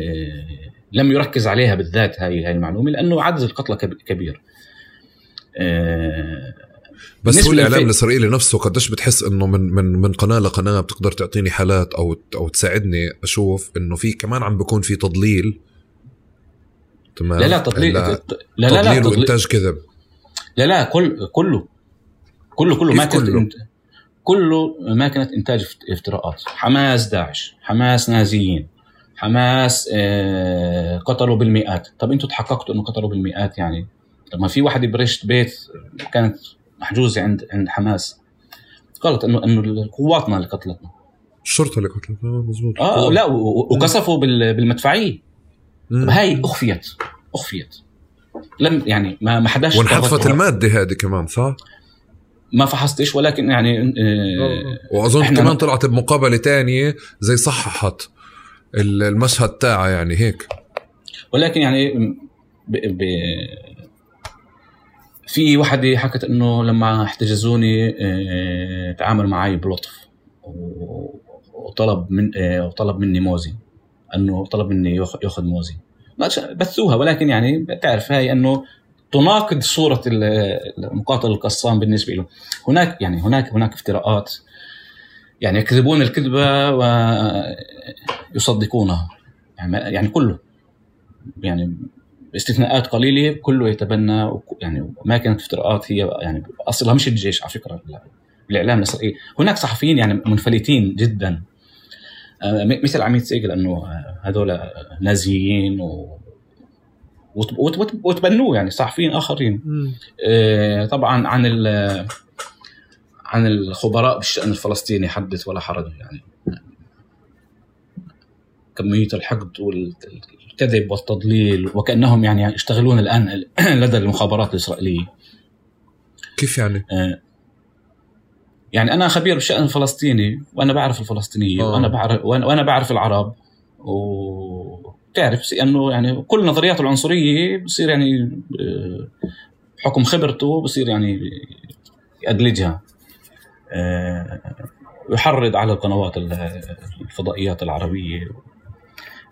لم يركز عليها بالذات هاي هاي المعلومة لأنه عدد القتلى كبير. آه، بس هو الإعلام الإسرائيلي نفسه قديش بتحس إنه من من من قناة لقناة بتقدر تعطيني حالات أو أو تساعدني أشوف إنه في كمان عم بيكون في تضليل؟ تمام؟ لا لا تضليل لا لا, لا, تضليل وإنتاج كذب. لا لا كل كله. كله كله. ما كله؟ كله ماكينه إنتاج افتراءات. حماس داعش. حماس نازيين. حماس آه، قتلوا بالمئات. طب أنتم تحققتوا انه قتلوا بالمئات يعني؟ طب ما في واحد برشت بيت كانت محجوزة عند عند حماس. غلط إنه إنه قواتنا اللي قتلتنا. الشرطة اللي قتلت آه مزبوط آه لا و- و- وقصفوا بال- بالمدفعيه مم. هاي أخفيت أخفيت. لم يعني ما ما حداش وانحذفت. المادة هذه كمان صح؟ ما فحصتش ولكن يعني آه وأظن إحنا كمان طلعت بمقابلة تانية زي صححت. المشهد تاعها يعني هيك. ولكن يعني ب... ب... في وحدة حكت إنه لما احتجزوني آه، تعامل معي بلطف و- وطلب من آه، وطلب مني موزي إنه طلب مني ياخ- ياخذ موزي. بثوها ولكن يعني بتعرف هاي إنه تناقض صورة ال- المقاتل القسام بالنسبة له. هناك يعني هناك هناك افتراءات يعني يكذبون الكذبة ويصدقونها. يعني يعني كله. يعني باستثناءات قليلة كله يتبنى يعني ما كانت افتراءات هي يعني اصلها مش الجيش على فكرة لا. الإعلام الإسرائيلي. هناك صحفيين يعني منفلتين جدا. آه، مثل عميد سيجل إنه آه، هذول نازيين و وت- وت- وت- وتبنوه يعني صحفيين آخرين. آه، طبعا عن ال- عن الخبراء بالشان الفلسطيني حدث ولا حرج يعني كمية الحقد والكذب والتضليل وكأنهم يعني يشتغلون الآن [clears throat] لدى المخابرات الإسرائيلية كيف يعني؟ آه، يعني أنا خبير بالشأن الفلسطيني وأنا بعرف الفلسطينية آه. وأنا بعرف وأنا وأنا بعرف العرب وتعرف إنه يعني كل نظريات العنصرية بصير يعني آه، حكم خبرته بصير يعني يأدلجها آه، يحرض على القنوات ال- الفضائيات العربية.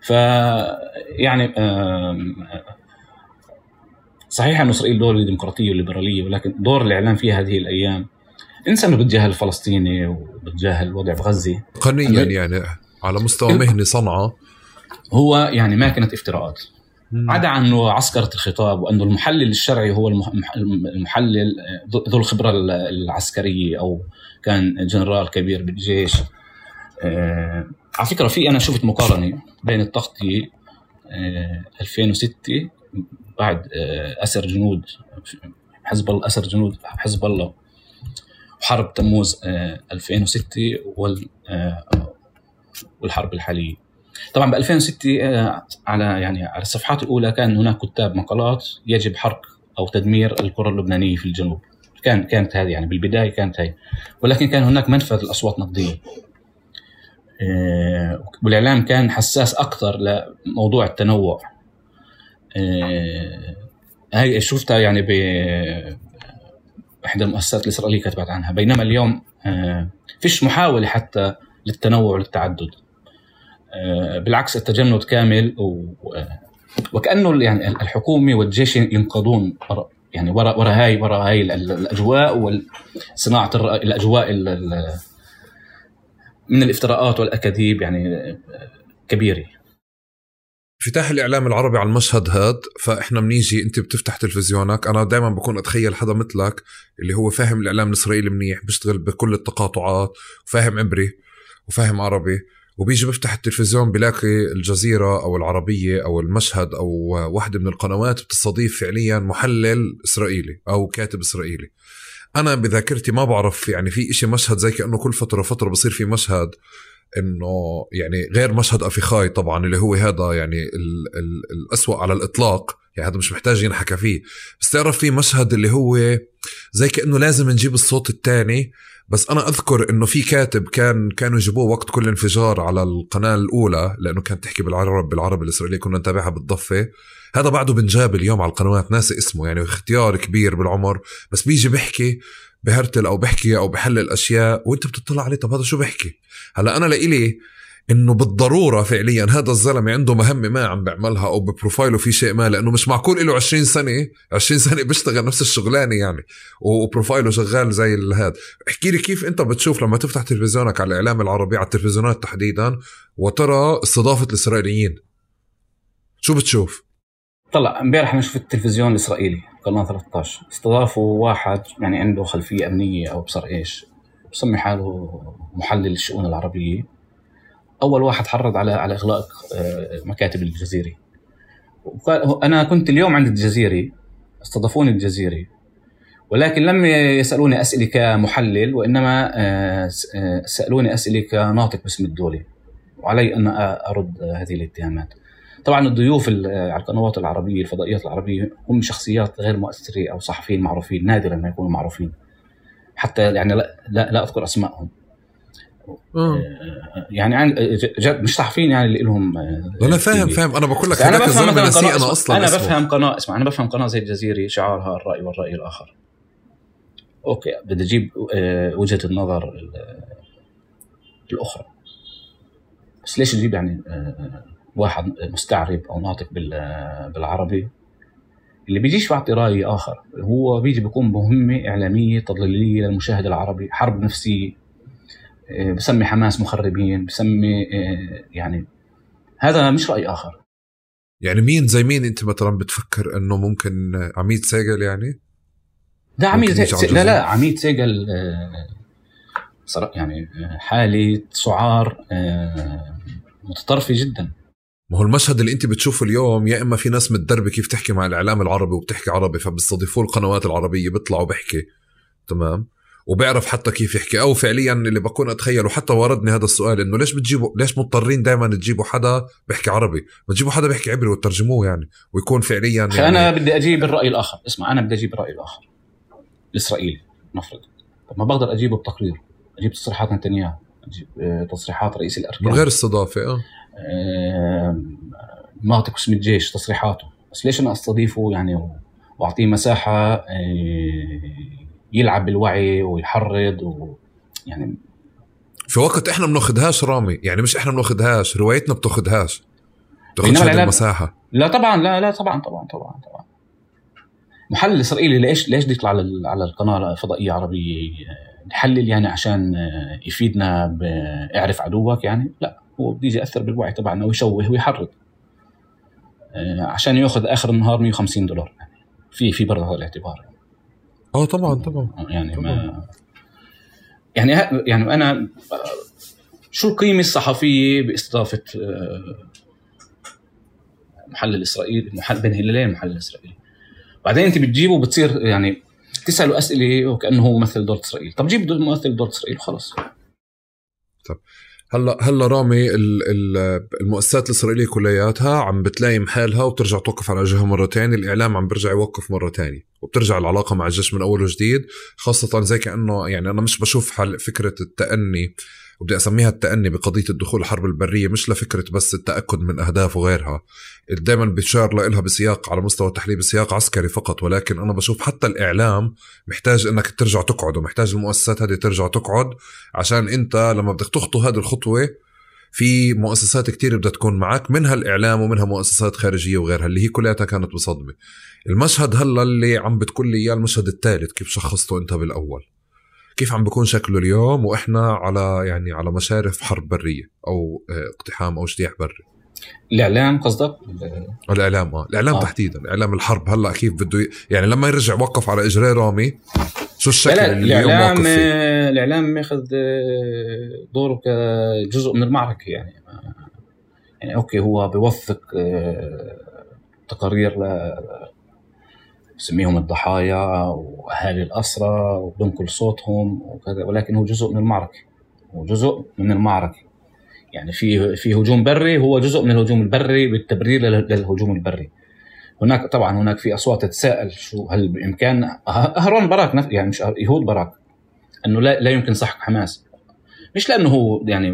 ف يعني صحيح انه إسرائيل دولة ديمقراطيه وليبراليه ولكن دور الإعلام فيها هذه الأيام انسى انه بتجاهل الفلسطيني وبتجاهل الوضع بغزه قنيا يعني على مستوى مهني صنعه هو يعني ما كانت افتراءات عدا عن انه عسكره الخطاب وانه المحلل الشرعي هو المح- المح- المحلل ذو الخبرة العسكرية أو كان جنرال كبير بالجيش. آه، على فكرة في أنا شفت مقارنة بين التغطيه آه، 2006 بعد آه، أسر جنود حزب الله أسر جنود حزب الله وحرب تموز آه، 2006 وال آه، والحرب الحالية. طبعا ب 2006 آه، على يعني على الصفحات الأولى كان هناك كتاب مقالات يجب حرق أو تدمير القرى اللبنانية في الجنوب. كان كانت هذه يعني بالبداية كانت هي. ولكن كان هناك منفذ الاصوات نقديه آه، والإعلام كان حساس أكثر لموضوع التنوع. آه، هاي شفتها يعني ب إحدى المؤسسات الإسرائيلية كتبت عنها. بينما اليوم آه، فيش محاولة حتى للتنوع والتعدد آه، بالعكس التجمد كامل و وكأنه يعني الحكومة والجيش ينقضون يعني ورا ورا هاي ورا هاي ال- ال- الأجواء وصناعه الأجواء ال- ال- من الافتراءات والأكاذيب يعني كبيرة. انفتاح الإعلام العربي على المشهد هاد فإحنا بنيجي أنت بتفتح تلفزيونك. أنا دائما بكون أتخيل حدا مثلك اللي هو فاهم الإعلام الإسرائيلي منيح بيشتغل بكل التقاطعات وفاهم عبري وفاهم عربي. وبيجي بفتح التلفزيون بلاقي الجزيرة أو العربية أو المشهد أو واحدة من القنوات بتستضيف فعليا محلل إسرائيلي أو كاتب إسرائيلي. أنا بذاكرتي ما بعرف يعني في إشي مشهد زي كأنه كل فترة فترة بصير في مشهد إنه يعني غير مشهد أفيخاي طبعا اللي هو هذا يعني ال ال الأسوأ على الإطلاق يعني هذا مش محتاج ينحكى فيه. بس تعرف في مشهد اللي هو زي كأنه لازم نجيب الصوت الثاني بس أنا أذكر إنه في كاتب كان كانوا يجيبوه وقت كل انفجار على القناة الأولى لأنه كانت تحكي بالعرب بالعربي الاسرائيلي كنا نتابعها بالضفة. هذا بعده بنجاب اليوم على القنوات ناسي اسمه يعني اختيار كبير بالعمر. بس بيجي بيحكي بهرتل أو بحكي أو بحلل أشياء وأنت بتطلع عليه طب هذا شو بحكي هلأ أنا لإلي إنه بالضرورة فعليا هذا الزلمة عنده مهمة ما عم بيعملها أو ببروفايله في شيء ما لأنه مش معقول له 20 سنة 20 سنة بيشتغل نفس الشغلانة يعني وبروفايله شغال زي هذا احكي لي كيف أنت بتشوف لما تفتح تلفزيونك على الإعلام العربي على التلفزيونات تحديدا وترى استضافة الإسرائيليين؟ شو بتشوف؟ طلع امبارح أنا شفت التلفزيون الاسرائيلي قناة 13 استضافوا واحد يعني عنده خلفية أمنية أو ابصر إيش بسمي حاله محلل الشؤون العربية. أول واحد حرض على على إغلاق آه، مكاتب الجزيرة. وقال- أنا كنت اليوم عند الجزيرة استضافوني الجزيرة. ولكن لم يسألوني أسئلة كمحلل وإنما آه، آه، سألوني أسئلة كناطق باسم الدولة. وعلي أن أرد هذه الاتهامات. طبعا الضيوف على القنوات العربية الفضائيات العربية هم شخصيات غير مؤثرة أو صحفيين معروفين نادرا ما يكونوا معروفين. حتى يعني لا لا, لا أذكر أسمائهم. آه. يعني جد مش صحفيين يعني اللي لهم أنا فاهم فاهم. أنا بقول لك أنا بفهم مثلا أنا أصلا أنا بفهم قناة اسمع أنا بفهم قناة زي الجزيرة شعارها الرأي والرأي الآخر. أوكي بدي أجيب آه، وجهة النظر الأخرى. بس ليش تجيب يعني آه، واحد مستعرب أو ناطق بالعربي؟ اللي بيجيش بيعطي رأي آخر هو بيجي بيكون بمهمه إعلامية تضليلية للمشاهد العربي حرب نفسية. آه، بسمي حماس مخربين بسمي يعني هذا مش رأي آخر. يعني مين زي مين أنت مثلا بتفكر إنه ممكن عميد ساجل يعني؟ ده عميد سي... لا لا عميد سيجل آه، يعني حالة سعار آه، متطرفة جدا. ما هو المشهد اللي أنت بتشوفه اليوم يا إما في ناس متدربة كيف تحكي مع الإعلام العربي وبتحكي عربي فبيستضيفوه القنوات العربية بيطلعوا بحكي تمام؟ وبيعرف حتى كيف يحكي. أو فعليا اللي بكون أتخيل وحتى وردني هذا السؤال إنه ليش بتجيبوا ليش مضطرين دائما تجيبوا حدا بيحكي عربي؟ ما تجيبوا حدا بيحكي عبري وترجموه يعني ويكون فعليا يعني أنا بدي أجيب الرأي الآخر. اسمع أنا بدي أجيب الرأي الآخر. الإسرائيلي نفرض. طب ما بقدر أجيبه بتقرير. أجيب تصريحات نتنياهو. أجيب آه، تصريحات رئيس الأركان. من غير استضافة آه, آه، ناطق اسم الجيش تصريحاته. بس ليش أنا أستضيفه يعني وأعطيه مساحة آه، يلعب بالوعي ويحرض و يعني في وقت إحنا بناخذهاش رامي يعني مش إحنا بناخذهاش روايتنا بتاخذهاش بتاخذش هذه المساحة. لا طبعا لا لا طبعا طبعا طبعا طبعا. محلل إسرائيلي ليش ليش بده يطلع على على القناة الفضائية عربيه يحلل يعني عشان يفيدنا باعرف عدوك يعني؟ لا هو بده يجي يأثر بالوعي تبعنا ويشوه ويحرض. آه، عشان يأخذ آخر النهار 150 دولار. يعني في في برضه هذا الاعتبار. آه طبعا طبعا. يعني طبعا. ما يعني يعني أنا شو القيمة الصحفية بإستضافة آه، محلل اسرائيلي محل بين هلالين محلل اسرائيلي بعدين أنت بتجيبه وبتصير يعني تسأله أسئلة وكأنه هو ممثل دولة إسرائيل. طب جيب ممثل دولة إسرائيل وخلص. طب هلا هلا رامي المؤسسات الإسرائيلية كلياتها عم بتلايم حالها وبترجع توقف على جهة مرة ثانية الإعلام عم بيرجع يوقف مرة ثانية وبترجع العلاقة مع الجيش من أول وجديد خاصة زي كأنه يعني أنا مش بشوف حل فكرة التأني وبدي أسميها التأني بقضية الدخول الحرب البرية مش لفكرة بس التأكد من أهداف وغيرها. دائما بتشار لها بسياق على مستوى التحليل بسياق عسكري فقط ولكن أنا بشوف حتى الإعلام محتاج أنك ترجع تقعد ومحتاج المؤسسات هذه ترجع تقعد عشان أنت لما بدك تخطو هذه الخطوة في مؤسسات كتير بدها تكون معك منها الإعلام ومنها مؤسسات خارجية وغيرها اللي هي كلها كانت بصدمة. المشهد هلأ اللي عم بتقول لي إياه المشهد الثالث كيف شخصته أنت بالأول؟ كيف عم بيكون شكله اليوم وإحنا على يعني على مشارف حرب برية أو آه، اقتحام أو اجتياح بري الإعلام قصدك؟ الإعلام آه الإعلام آه. تحديدا إعلام الحرب هلأ كيف بده يعني لما يرجع وقف على إجري رامي شو الشكل لا اللي الإعلام اليوم فيه؟ الإعلام ماخذ آه، دوره كجزء من المعركة يعني يعني okay هو بيوثق آه، تقارير بسميهم الضحايا وأهالي الاسرى وبنقل صوتهم وكذا ولكن هو جزء من المعركة هو جزء من المعركة. يعني في في هجوم بري هو جزء من الهجوم البري بالتبرير للهجوم البري. هناك طبعا هناك في أصوات تتساءل شو هل بإمكان اهرون باراك يعني مش إيهود باراك إنه لا لا يمكن سحق حماس. مش لأنه هو يعني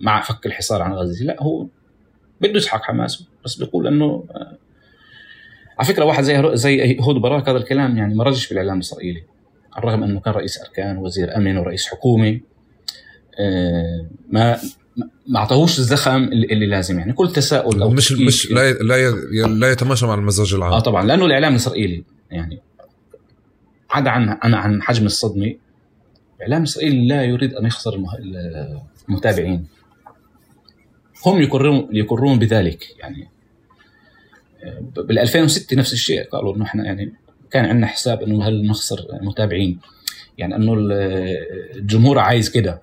مع فك الحصار عن غزة لا هو بده يسحق حماس بس بيقول إنه على فكرة واحد زي زي هود براك هذا الكلام يعني ما رجش في الاعلام الإسرائيلي. على الرغم أنه كان رئيس أركان وزير امن ورئيس حكومه آه، ما ما اعطاهوش الزخم اللي لازم. يعني كل تساؤل أو مش مش لا لا لا يتماشى مع المزاج العام. آه طبعا. لأنه الإعلام الإسرائيلي يعني عدا عن عن عن حجم الصدمة الإعلام الإسرائيلي لا يريد أن يخسر المتابعين. هم يقرون يقرون بذلك. يعني بال 2006 نفس الشيء قالوا إنه إحنا يعني كان عندنا حساب إنه هل نخسر متابعين يعني إنه الجمهور عايز كده.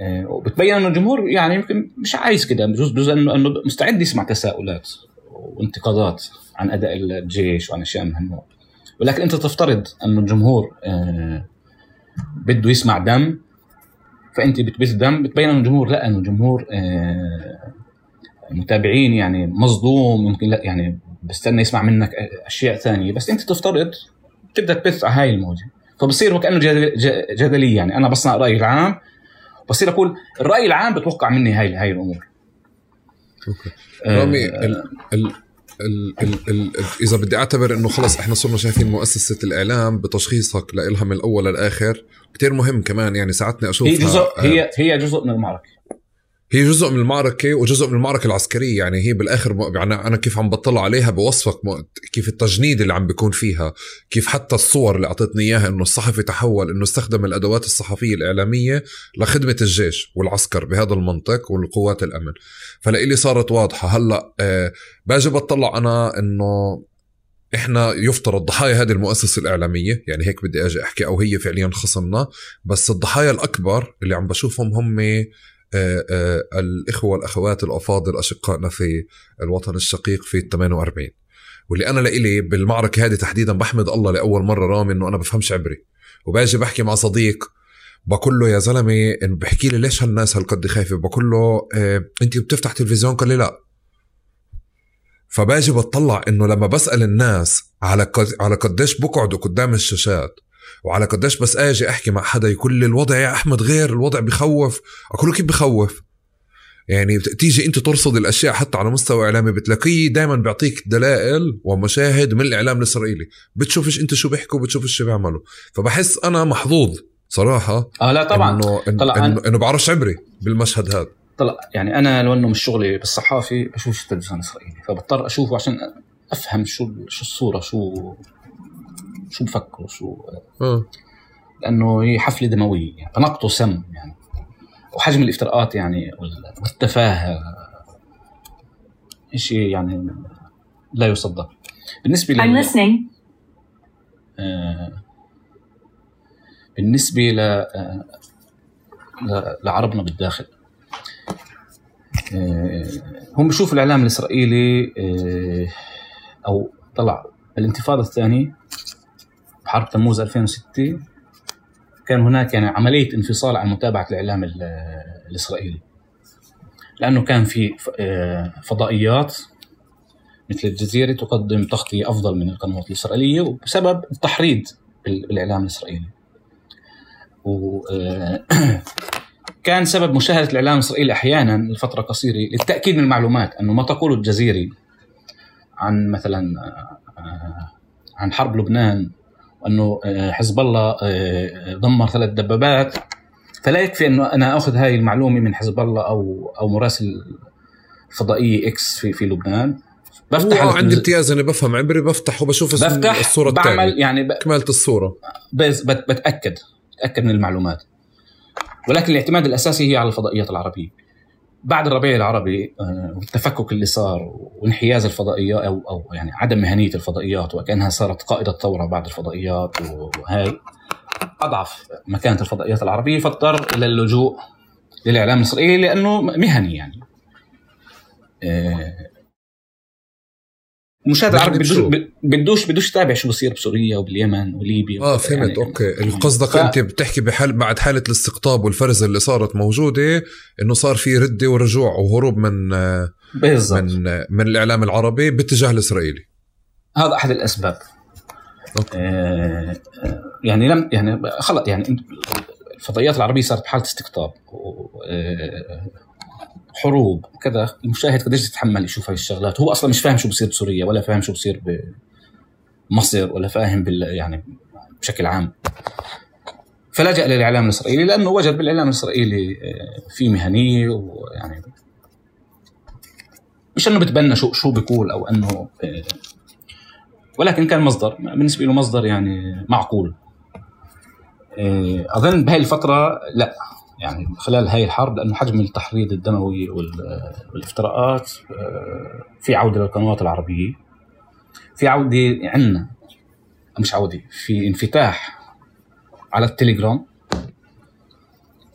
آه، وبتبين إنه الجمهور يعني يمكن مش عايز كده. بجوز بجوز انه إنه مستعد يسمع تساؤلات وانتقادات عن أداء الجيش وعن أشياء من هالنوع ولكن أنت تفترض إنه الجمهور آه، بده يسمع دم. فأنت بتبث دم بتبين إنه الجمهور لا إنه الجمهور آه، متابعين يعني مصدوم يمكن لا يعني بستنى يسمع منك أشياء ثانية. بس أنت تفترض تبدأ تبث على هاي الموجة. فبصير وكانه جدلية يعني. أنا بصنع رايي العام بصير أقول الرأي العام بتوقع مني هاي هاي الأمور. أوكي. رامي آه ال ال ال ال ال إذا بدي أعتبر إنه خلص إحنا صرنا شايفين مؤسسة الإعلام بتشخيصك لها من الأول للآخر كثير مهم كمان يعني ساعتني أشوف هي جزء هي هي جزء من المعركة. هي جزء من المعركة وجزء من المعركة العسكرية يعني هي بالآخر يعني أنا كيف عم بطلع عليها بوصفك كيف التجنيد اللي عم بيكون فيها كيف حتى الصور اللي أعطتني إياها إنه الصحفي تحول إنه استخدم الأدوات الصحفية الإعلامية لخدمة الجيش والعسكر بهذا المنطق والقوات الأمن. فلإلي صارت واضحة. هلأ آه باجي بطلع أنا إنه إحنا يفترض ضحايا هذه المؤسسة الإعلامية يعني هيك بدي أجي أحكي أو هي فعليا خصمنا بس الضحايا الأكبر اللي عم بشوفهم هم آه، آه، الإخوة والأخوات الأفاضل أشقائنا في الوطن الشقيق في ال 48 واللي أنا لإلي بالمعركة هذه تحديدا بحمد الله لأول مرة رامي إنه أنا بفهمش عبري. وباجي بحكي مع صديق بقول له يا زلمة انه بحكي لي ليش هالناس هالقد خايفة؟ بقول له آه أنت بتفتح تلفزيون؟ قال لي لا. فباجي بطلع إنه لما بسأل الناس على على قديش بقعدوا قدام الشاشات وعلى قديش بس آجي أحكي مع حدا يقول لي الوضع يا أحمد غير الوضع بخوف. أقول له كيف بخوف؟ يعني تيجي أنت ترصد الأشياء حتى على مستوى إعلامي بتلاقيه دائما بيعطيك دلائل ومشاهد من الإعلام الإسرائيلي. بتشوفش أنت شو بيحكوا بتشوفش شو بيعملوا. فبحس أنا محظوظ صراحة آه لا طبعا. انه انه, إنه, إنه بعرفش عبري بالمشهد هذا. طلع يعني أنا لو انه مش شغلي بالصحافي بشوف التلفزيون الإسرائيلي. فبضطر أشوفه عشان أفهم شو شو الصورة شو شو بفكروا شو. لأنه هي حفلة دموية يعني تنقطوا سم يعني. وحجم الافتراءات يعني والتفاهة شيء يعني لا يصدق. بالنسبة لل I'm listening. آه بالنسبة ل آه لعربنا بالداخل. آه هم بيشوفوا الإعلام الإسرائيلي أو طلع الانتفاضة الثانية. بحرب تموز 2006 كان هناك يعني عملية انفصال عن متابعة الإعلام الإسرائيلي. لأنه كان في آه، فضائيات مثل الجزيرة تقدم تغطية أفضل من القنوات الإسرائيلية وبسبب التحريض بالإعلام الإسرائيلي. و آه، [clears throat] سبب مشاهدة الإعلام الإسرائيلي أحيانا لفترة قصيرة للتأكيد من المعلومات أنه ما تقوله الجزيرة عن مثلا آه، عن حرب لبنان وأنه آه، حزب الله آه، دمر ثلاث دبابات. فلا يكفي أنه أنا آخذ هاي المعلومة من حزب الله أو أو مراسل فضائية إكس في في لبنان. بفتح عندي امتياز اني بفهم عبري بفتح وبشوف بفتح الصورة بعمل يعني ب... كمالة الصورة. بس بتأكد بتأكد من المعلومات. ولكن الاعتماد الأساسي هي على الفضائيات العربية. بعد الربيع العربي آه، والتفكك اللي صار وانحياز الفضائيات أو أو يعني عدم مهنية الفضائيات وكأنها صارت قائدة ثورة بعد الفضائيات وهي أضعف مكانة الفضائيات العربية فاضطر إلى اللجوء للإعلام الاسرائيلي لأنه مهني يعني. آه، المشاهد العربي بدوش بدوش بدوش يتابع شو بصير بسوريا وباليمن وليبيا آه فهمت. يعني. أوكي. قصدك ف... أنت بتحكي بحال بعد حالة الاستقطاب والفرز اللي صارت موجودة إنه صار في ردة ورجوع وهروب من بالزبط. من من الإعلام العربي باتجاه الإسرائيلي. هذا أحد الأسباب. أوكي. آه يعني لم يعني خلص يعني الفضائيات العربية صارت بحالة استقطاب. آه حروب كذا المشاهد قديش يتحمل يشوف هاي الشغلات. هو أصلا مش فاهم شو بصير بسوريا ولا فاهم شو بصير بمصر ولا فاهم بال يعني بشكل عام. فلجأ للإعلام الإسرائيلي لأنه وجد بالإعلام الإسرائيلي آه، في مهنيه ويعني مش إنه بتبنى شو شو بيقول أو إنه آه، ولكن كان مصدر بالنسبة له مصدر يعني معقول. آه، أظن بهي الفترة لا. يعني خلال هاي الحرب لأنه حجم التحريض الدموي والافتراءات آه، في عودة للقنوات العربية. في عودة عندنا مش عودة في انفتاح على التليجرام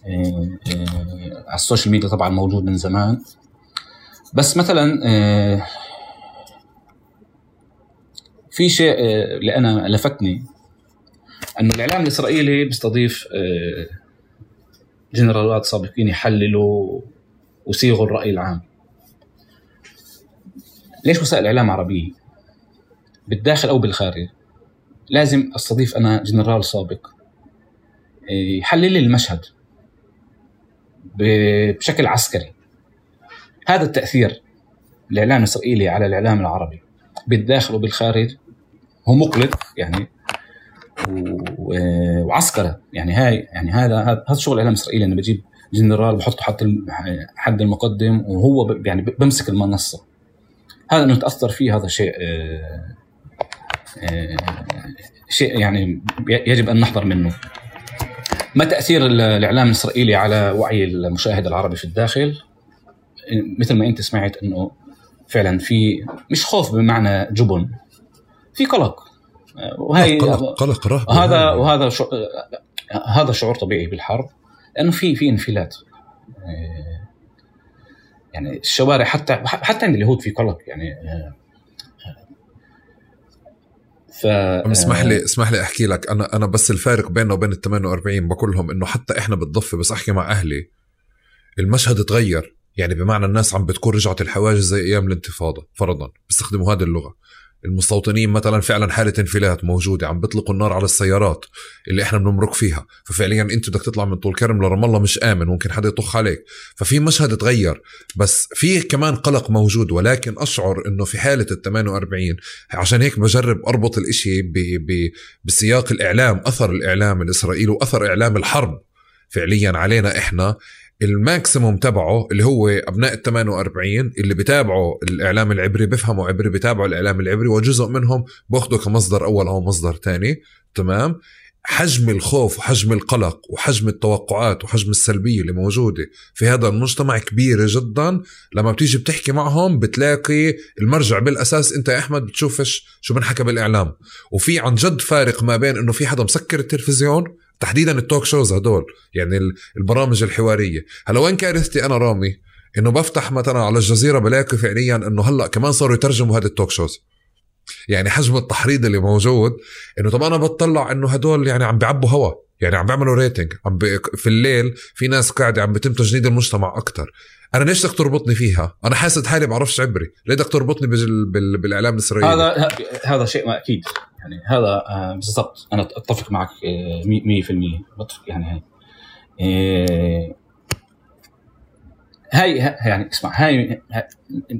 آه، آه، على ال social media طبعا موجود من زمان. بس مثلا في شيء اللي أنا لفتني إنه الإعلام الإسرائيلي بيستضيف جنرالات سابقين يحللوا ويصيغوا الرأي العام. ليش وسائل إعلام عربية؟ بالداخل أو بالخارج. لازم أستضيف أنا جنرال سابق. يحلل لي المشهد. بشكل عسكري. هذا التأثير الإعلام الإسرائيلي على الإعلام العربي. بالداخل وبالخارج هو مقلق يعني وعسكرة. يعني هاي يعني هذا هذا شغل الاعلام الاسرائيلي أنا بجيب جنرال بحطه حد حد المقدم وهو يعني بمسك المنصة. هذا إنه تأثر فيه هذا شيء آه، آه، شيء يعني يجب أن نحذر منه. ما تأثير الإعلام الإسرائيلي على وعي المشاهد العربي في الداخل؟ مثل ما أنت سمعت إنه فعلا في مش خوف بمعنى جبن في قلق. وهي قلق قلق رهبه هذا وهذا شو هذا شعور طبيعي بالحرب لأنه في في انفلات. يعني الشوارع حتى حتى عند اليهود في قلق يعني ف اسمح لي اسمح لي أحكي لك. أنا أنا بس الفارق بيننا وبين ال 48 بقول لهم إنه حتى إحنا بالضفة بس أحكي مع أهلي المشهد تغير. يعني بمعنى الناس عم بتكون رجعت الحواجز زي أيام الانتفاضة فرضا بيستخدموا هذه اللغة. المستوطنين مثلا فعلا حالة انفلات موجودة عم بيطلقوا النار على السيارات اللي إحنا بنمرق فيها. ففعليا أنت بدك تطلع من طول كرم لرام الله مش آمن ممكن حدا يطخ عليك. ففي مشهد تغير بس في كمان قلق موجود ولكن أشعر إنه في حالة ال 48 عشان هيك بجرب أربط الإشي بسياق الإعلام أثر الإعلام الإسرائيلي وأثر إعلام الحرب. فعليا علينا إحنا الماكسيموم تبعه اللي هو أبناء ال 48 اللي بتابعوا الإعلام العبري بيفهموا عبري بتابعوا الإعلام العبري وجزء منهم بأخذوا كمصدر أول أو مصدر ثاني تمام؟ حجم الخوف وحجم القلق وحجم التوقعات وحجم السلبية اللي موجودة في هذا المجتمع كبيرة جدا. لما بتيجي بتحكي معهم بتلاقي المرجع بالأساس أنت يا أحمد بتشوفش شو بنحكى بالإعلام. وفي عن جد فارق ما بين أنه في حدا مسكر التلفزيون تحديدا ال talk shows هدول يعني البرامج الحوارية. هلا وين كارثتي أنا رامي؟ إنه بفتح مثلا على الجزيرة بلاقي فعليا إنه هلأ كمان صاروا يترجموا هذا ال talk shows يعني حجم التحريض اللي موجود إنه طب أنا بطلع إنه هدول يعني عم بيعبوا هوا يعني عم بيعملوا rating عم بي في الليل في ناس قاعدة عم بتم تجنيد المجتمع أكثر أنا ليش بدك تربطني فيها؟ أنا حاسد حالي بعرفش عبري، ليه بدك تربطني بال... بال... بالإعلام الإسرائيلي؟ هذا هذا شيء ما أكيد. يعني هذا آه، بالضبط. أنا أتفق معك 100% آه، بتفق يعني هاي. آه، هاي يعني اسمع هاي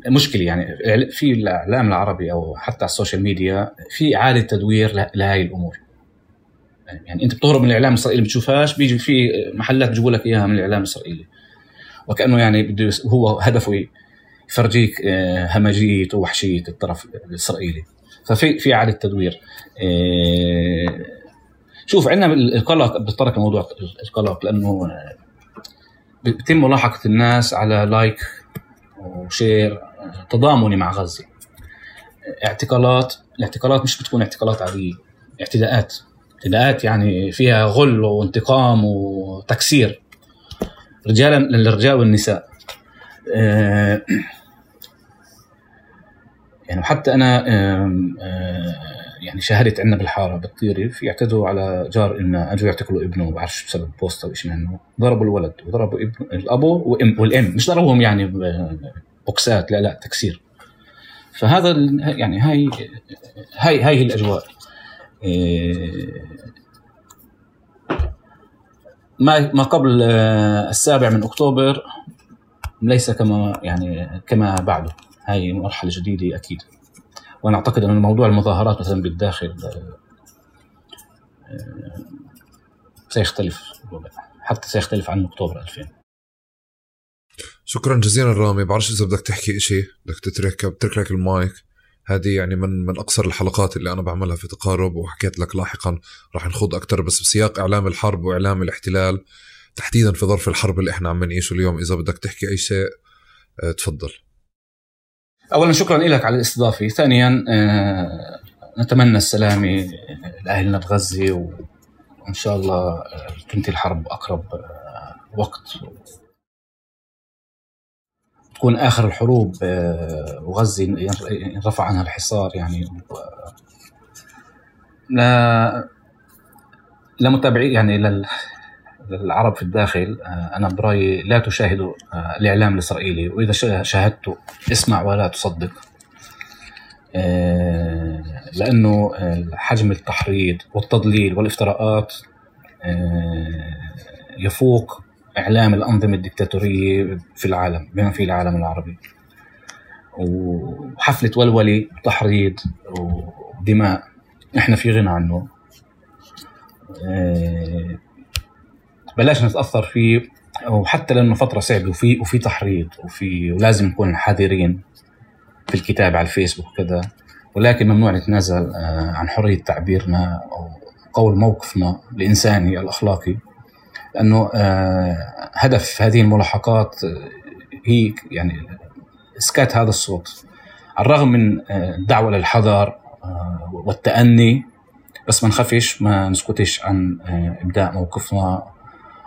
مشكلة يعني. في الإعلام العربي أو حتى على ال social media في إعادة تدوير لهي الأمور. يعني أنت بتهرب من الإعلام الإسرائيلي بتشوفهاش بيجي في محلات بيجيبوا لك إياها من الإعلام الإسرائيلي. وكأنه يعني بده هو هدفه يفرجيك همجية ووحشية الطرف الإسرائيلي. ففي في إعادة تدوير. إيه، شوف عندنا القلق بتطرق لموضوع القلق لأنه بتم ملاحقة الناس على لايك و share تضامني مع غزة. اعتقالات الاعتقالات مش بتكون اعتقالات عادية اعتداءات. اعتداءات يعني فيها غل وانتقام وتكسير. رجالا للرجال والنساء. إيه، يعني وحتى أنا يعني شاهدت عندنا بالحارة بالطيري في يعتدوا على جار إنه أجوا يعتقلوا ابنه ما بعرفش بسبب post أو شيء منه. ضربوا الولد وضربوا ابن الأبو وام والأم. مش ضربوهم يعني بوكسات لا لا تكسير. فهذا يعني هاي هاي هاي الأجواء. إيه، ما ما قبل آه، السابع من أكتوبر ليس كما يعني كما بعده. هاي مرحلة جديدة أكيد. وأنا أعتقد أن موضوع المظاهرات مثلا بالداخل آه، سيختلف. حتى سيختلف عن أكتوبر 2000 شكرا جزيلا رامي. بعرفش إذا بدك تحكي إشي بدك تترك بترك لك المايك. هذه يعني من من أقصر الحلقات اللي أنا بعملها في تقارب وحكيت لك لاحقا راح نخوض أكثر بس بسياق إعلام الحرب وإعلام الاحتلال تحديدا في ظرف الحرب اللي إحنا عم نعيشه اليوم. إذا بدك تحكي أي شيء آه، تفضل. اولا شكرا لك على الاستضافة. ثانيا آه، نتمنى السلامة لأهلنا بغزة وإن شاء الله آه، تنتهي الحرب أقرب آه، وقت. تكون آخر الحروب وغزة ينرفع عنها الحصار يعني. لا لمتابعي يعني لل للعرب في الداخل آه، أنا برأيي لا تشاهدوا آه، الإعلام الإسرائيلي. وإذا شاهدته اسمع ولا تصدق. آه، لأنه حجم التحريض والتضليل والإفتراءات يفوق إعلام الأنظمة الدكتاتورية في العالم بما فيه العالم العربي. وحفلة ولولي وتحريض ودماء. إحنا في غنى عنه. بلاش نتأثر فيه وحتى لأنه فترة صعبة وفي وفي تحريض وفي ولازم نكون حذرين في الكتاب على الفيسبوك وكذا. ولكن ممنوع نتنازل آه، عن حرية تعبيرنا أو قول موقفنا الإنساني الأخلاقي. لأنه آه، هدف هذه الملاحقات آه، هي يعني إسكات هذا الصوت. على الرغم من الدعوة للحذر والتأني بس ما نخافش ما نسكتش عن ابداء موقفنا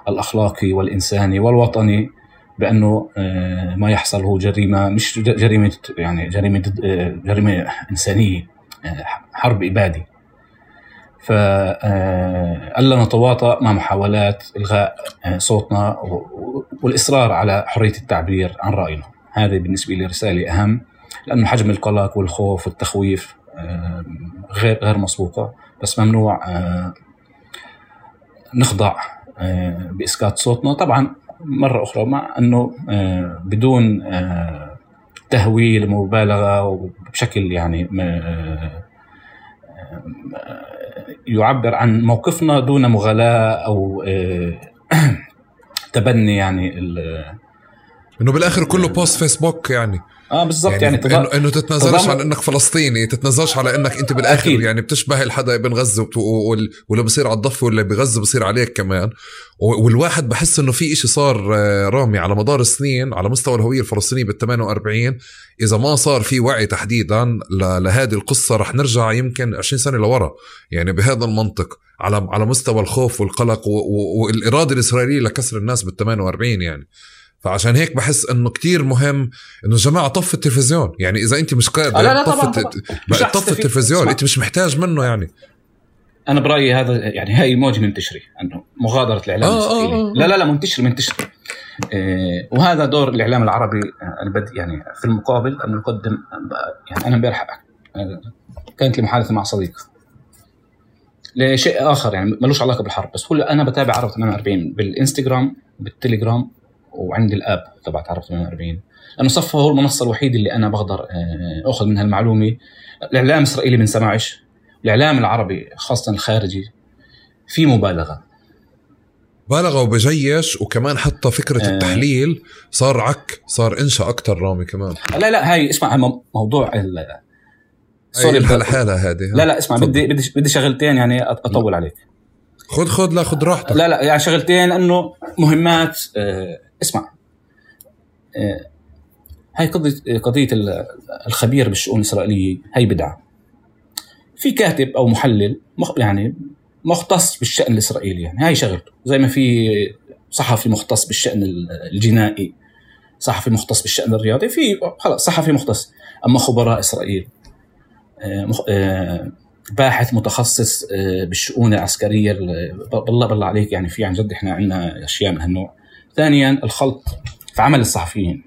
الأخلاقي والإنساني والوطني بأنه آه، ما يحصل هو جريمة مش جريمة يعني جريمة آه، جريمة إنسانية آه، حرب إبادي. فألا نتواطأ مع محاولات إلغاء صوتنا والإصرار على حرية التعبير عن رأينا. هذه بالنسبة لي رسالة أهم لأنه حجم القلق والخوف والتخويف غير غير مسبوقة. بس ممنوع نخضع آه، باسكات صوتنا. طبعا مرة أخرى مع آه، بدون آه، تهويل ومبالغه وبشكل يعني يعبر عن موقفنا دون مغالاة أو [clears throat] تبني يعني إنه بالآخر كله بوست فيسبوك يعني. آه بالضبط يعني, يعني انه إنه تتنازلش عن إنك فلسطيني تتنازلش على إنك أنت بالآخر أكيد. يعني بتشبه الحدا ابن غزه واللي بصير على الضفة واللي بغزة بصير عليك كمان. والواحد بحس إنه في إشي صار آه، رامي على مدار السنين على مستوى الهوية الفلسطينية بال 48 إذا ما صار في وعي تحديدا لهذه القصة رح نرجع يمكن 20 سنة لورا. يعني بهذا المنطق على على مستوى الخوف والقلق والإرادة الإسرائيلية لكسر الناس بال 48 يعني. فعشان هيك بحس إنه كتير مهم إنه جماعة طف التلفزيون. يعني إذا أنت مش قادر آه لا لا طف طف التلفزيون. أنت مش محتاج منه يعني. أنا برأيي هذا يعني هاي موجة منتشره إنه مغادرة الإعلام آه الاسرائيلي آه آه. لا لا لا منتشر منتشر إيه وهذا دور الإعلام العربي البد يعني في المقابل انه يقدم يعني أنا امبارح كانت لي محادثة مع صديق لشيء آخر يعني ملوش علاقة بالحرب بس هو أنا بتابع عرب 48 بالإنستغرام بالتليجرام. وعندي الاب تبع عرب 48 لأنه صفى هو المنصة الوحيده اللي أنا بقدر آه، أخذ منها المعلومة. الإعلام الاسرائيلي بنسمعش الإعلام العربي خاصة الخارجي في مبالغة. بالغوا وبجيش وكمان حتى فكرة آه. التحليل صار عك صار انشا أكثر رامي كمان. لا لا هاي اسمع موضوع ال سوري لحالها هذه لا لا اسمع بدي بدي بدي شغلتين يعني أطول عليك. خذ خذ لا خذ راحتك. لا لا يعني شغلتين إنه مهمات آه اسمع. آه هاي قضية قضية الخبير بالشؤون الإسرائيلية هي بدعة. في كاتب أو محلل يعني مختص بالشأن الإسرائيلي يعني هاي شغلته. زي ما في صحفي مختص بالشأن الجنائي صحفي مختص بالشأن الرياضي في خلاص صحفي مختص. أما خبراء إسرائيل آه، آه، باحث متخصص بالشؤون العسكرية بالله بالله عليك يعني في عن جد إحنا عندنا أشياء من هالنوع. ثانيا الخلط في عمل الصحفيين.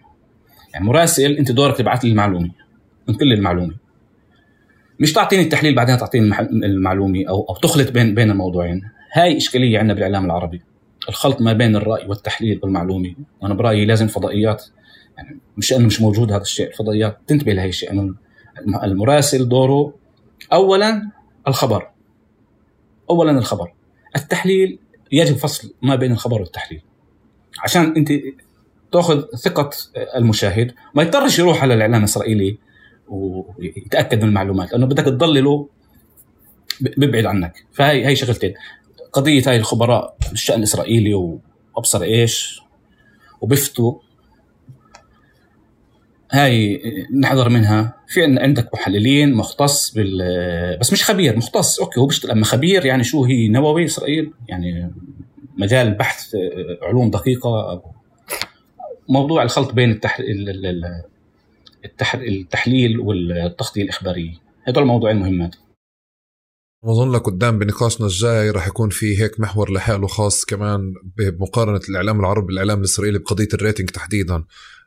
يعني مراسل أنت دورك تبعث لي المعلومة. من كل المعلومة. مش تعطيني التحليل بعدين تعطيني المعلومة أو أو تخلط بين بين الموضوعين. هاي إشكالية عندنا بالإعلام العربي. الخلط ما بين الرأي والتحليل والمعلومة. وأنا برأيي لازم فضائيات يعني مش أنه مش موجود هذا الشيء الفضائيات تنتبه لهي الشيء. أنه المراسل دوره اولا الخبر. اولا الخبر. التحليل يجب فصل ما بين الخبر والتحليل. عشان انت تاخذ ثقة المشاهد ما يضطرش يروح على الإعلام الإسرائيلي ويتأكد من المعلومات لأنه بدك تضلله بيبعد عنك. فهي هي شغلتين. قضية هاي الخبراء بالشان الإسرائيلي وأبصر إيش وبفتوا. هاي نحذر منها. في عندك محللين مختص بال بس مش خبير مختص. أوكي هو بيشتغل أما خبير يعني شو هي؟ نووي إسرائيل يعني مجال بحث علوم دقيقة موضوع الخلط بين التحليل والتغطيه الاخباريه هدول موضوعين مهمات بظن لقدام بنقاشنا الجاي رح يكون في هيك محور لحاله خاص كمان بمقارنة الإعلام العربي بالاعلام الإسرائيلي بقضية الريتنج تحديدا.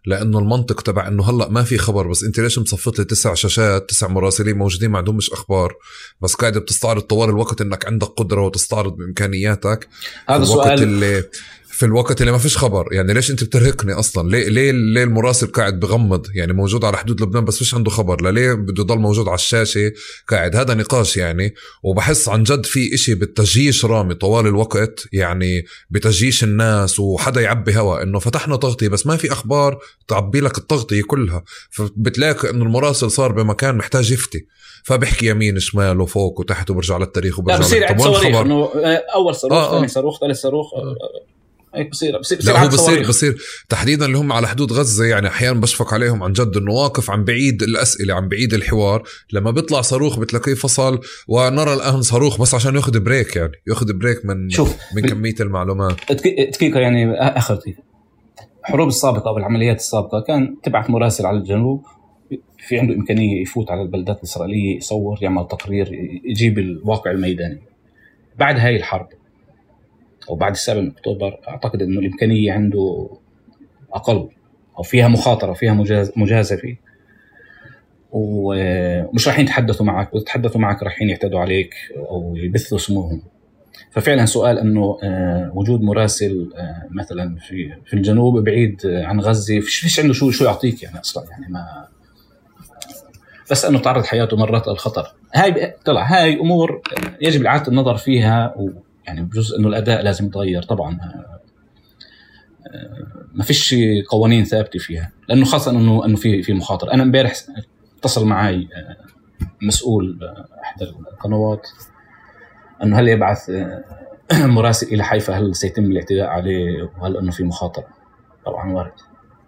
لأنه المنطق تبع إنه هلأ ما في خبر بس أنت ليش مصفط لي تسع شاشات تسع مراسلين موجودين ما عندهمش أخبار؟ بس قاعد بتستعرض طوال الوقت إنك عندك قدرة وتستعرض بإمكانياتك. هذا سؤال اللي في الوقت اللي ما فيش خبر. يعني ليش انت بترهقني أصلا؟ ليه ليه ليه المراسل قاعد بغمض؟ يعني موجود على حدود لبنان بس فيش عنده خبر. ليه بده يضل موجود على الشاشة قاعد؟ هذا نقاش يعني. وبحس عن جد في إشي بالتجيش رامي طوال الوقت. يعني بتجيش الناس وحدا يعبي هوا إنه فتحنا تغطية بس ما في أخبار تعبي لك التغطية كلها. فبتلاقي إنه المراسل صار بمكان محتاج يفتي. فبحكي يمين شمال وفوق وتحت وبرجع للتاريخ وبرجع لا بصير عند صواريخ؟ إنه أول صاروخ آه ثاني آه. صاروخ ثالث صاروخ آه. هيك بصير بصير, بصير لا هو بصير بصير تحديدا اللي هم على حدود غزة يعني أحيانا بشفق عليهم عن جد إنه واقف عن بعيد الأسئلة عن بعيد الحوار. لما بيطلع صاروخ بتلاقيه فصل ونرى الآن صاروخ بس عشان ياخذ break يعني ياخذ break من شوف من كمية المعلومات. دقيقة يعني آخر دقيقة. الحروب السابقة أو العمليات السابقة كان تبعث مراسل على الجنوب. في عنده إمكانية يفوت على البلدات الإسرائيلية يصور يعمل تقرير يجيب الواقع الميداني. بعد هاي الحرب أو بعد السابع من أكتوبر أعتقد إنه الإمكانية عنده أقل أو فيها مخاطرة فيها مجازفة. ومش رايحين يتحدثوا معك ويتحدثوا معك رايحين يعتدوا عليك أو يبثوا سموهم. ففعلا سؤال إنه آه، وجود مراسل آه، مثلا في في الجنوب بعيد عن غزة فيش عنده شو شو يعطيك يعني أصلا؟ يعني ما بس إنه تعرض حياته مرات للخطر. هاي طلع هاي أمور يجب إعادة النظر فيها يعني بجزء إنه الأداء لازم يتغير طبعا. آه، ما فيش قوانين ثابتة فيها لأنه خاصة انه إنه في في مخاطره أنا امبارح اتصل معي آه، مسؤول آه، إحدى القنوات إنه هل يبعث [clears throat] مراسل إلى حيفا هل سيتم الاعتداء عليه وهل إنه في مخاطره طبعا وارد.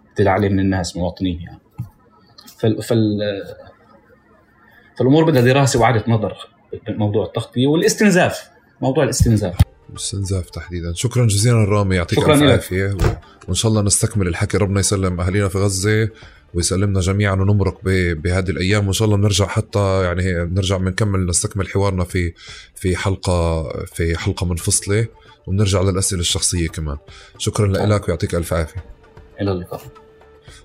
اعتداء عليه من الناس مواطنين يعني. فال, فال فالأمور بدها دراسة واعاده نظر بموضوع التغطية والاستنزاف. موضوع الاستنزاف. الاستنزاف تحديدا. شكرا جزيلا رامي يعطيك الف عافية. وإن شاء الله نستكمل الحكي ربنا يسلم اهالينا في غزة ويسلمنا جميعا ونمرق بهذه الأيام. وإن شاء الله بنرجع حتى يعني نرجع بنكمل نستكمل حوارنا في في حلقه في حلقة منفصلة ونرجع للأسئلة الشخصية كمان. شكرا لك ويعطيك ألف عافية. إلى اللقاء.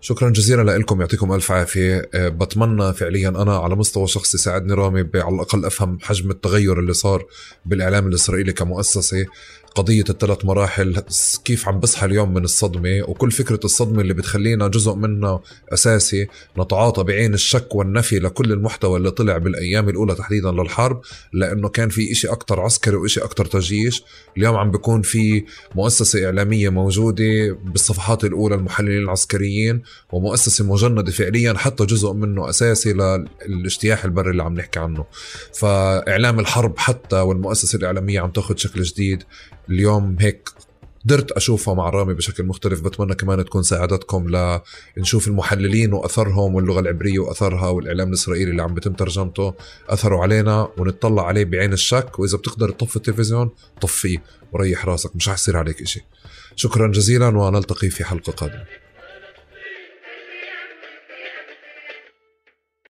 شكرا جزيلا لكم يعطيكم ألف عافية. أه، بتمنى فعليا أنا على مستوى شخصي ساعدني رامي على الأقل أفهم حجم التغير اللي صار بالإعلام الإسرائيلي كمؤسسة. قضية الثلاث مراحل كيف عم بصحى اليوم من الصدمة؟ وكل فكرة الصدمة اللي بتخلينا جزء منها أساسي نتعاطى بعين الشك والنفي لكل المحتوى اللي طلع بالأيام الأولى تحديدا للحرب لأنه كان في إشي أكتر عسكري وإشي أكتر تجيش. اليوم عم بيكون في مؤسسة إعلامية موجودة بالصفحات الأولى المحللين العسكريين ومؤسسة مجندة فعليا حتى جزء منه أساسي للإجتياح البري اللي عم نحكي عنه. فإعلام الحرب حتى والمؤسسة الإعلامية عم تاخذ شكل جديد. اليوم هيك قدرت اشوفها مع رامي بشكل مختلف. بتمنى كمان تكون ساعدتكم لنشوف المحللين وأثرهم واللغة العبرية وأثرها والإعلام الإسرائيلي اللي عم بيتم ترجمته. أثروا علينا ونطلع عليه بعين الشك. وإذا بتقدر تطفي التلفزيون طفيه وريح راسك. مش حيصير عليك إشي. شكرا جزيلا ونلتقي في حلقة قادمة.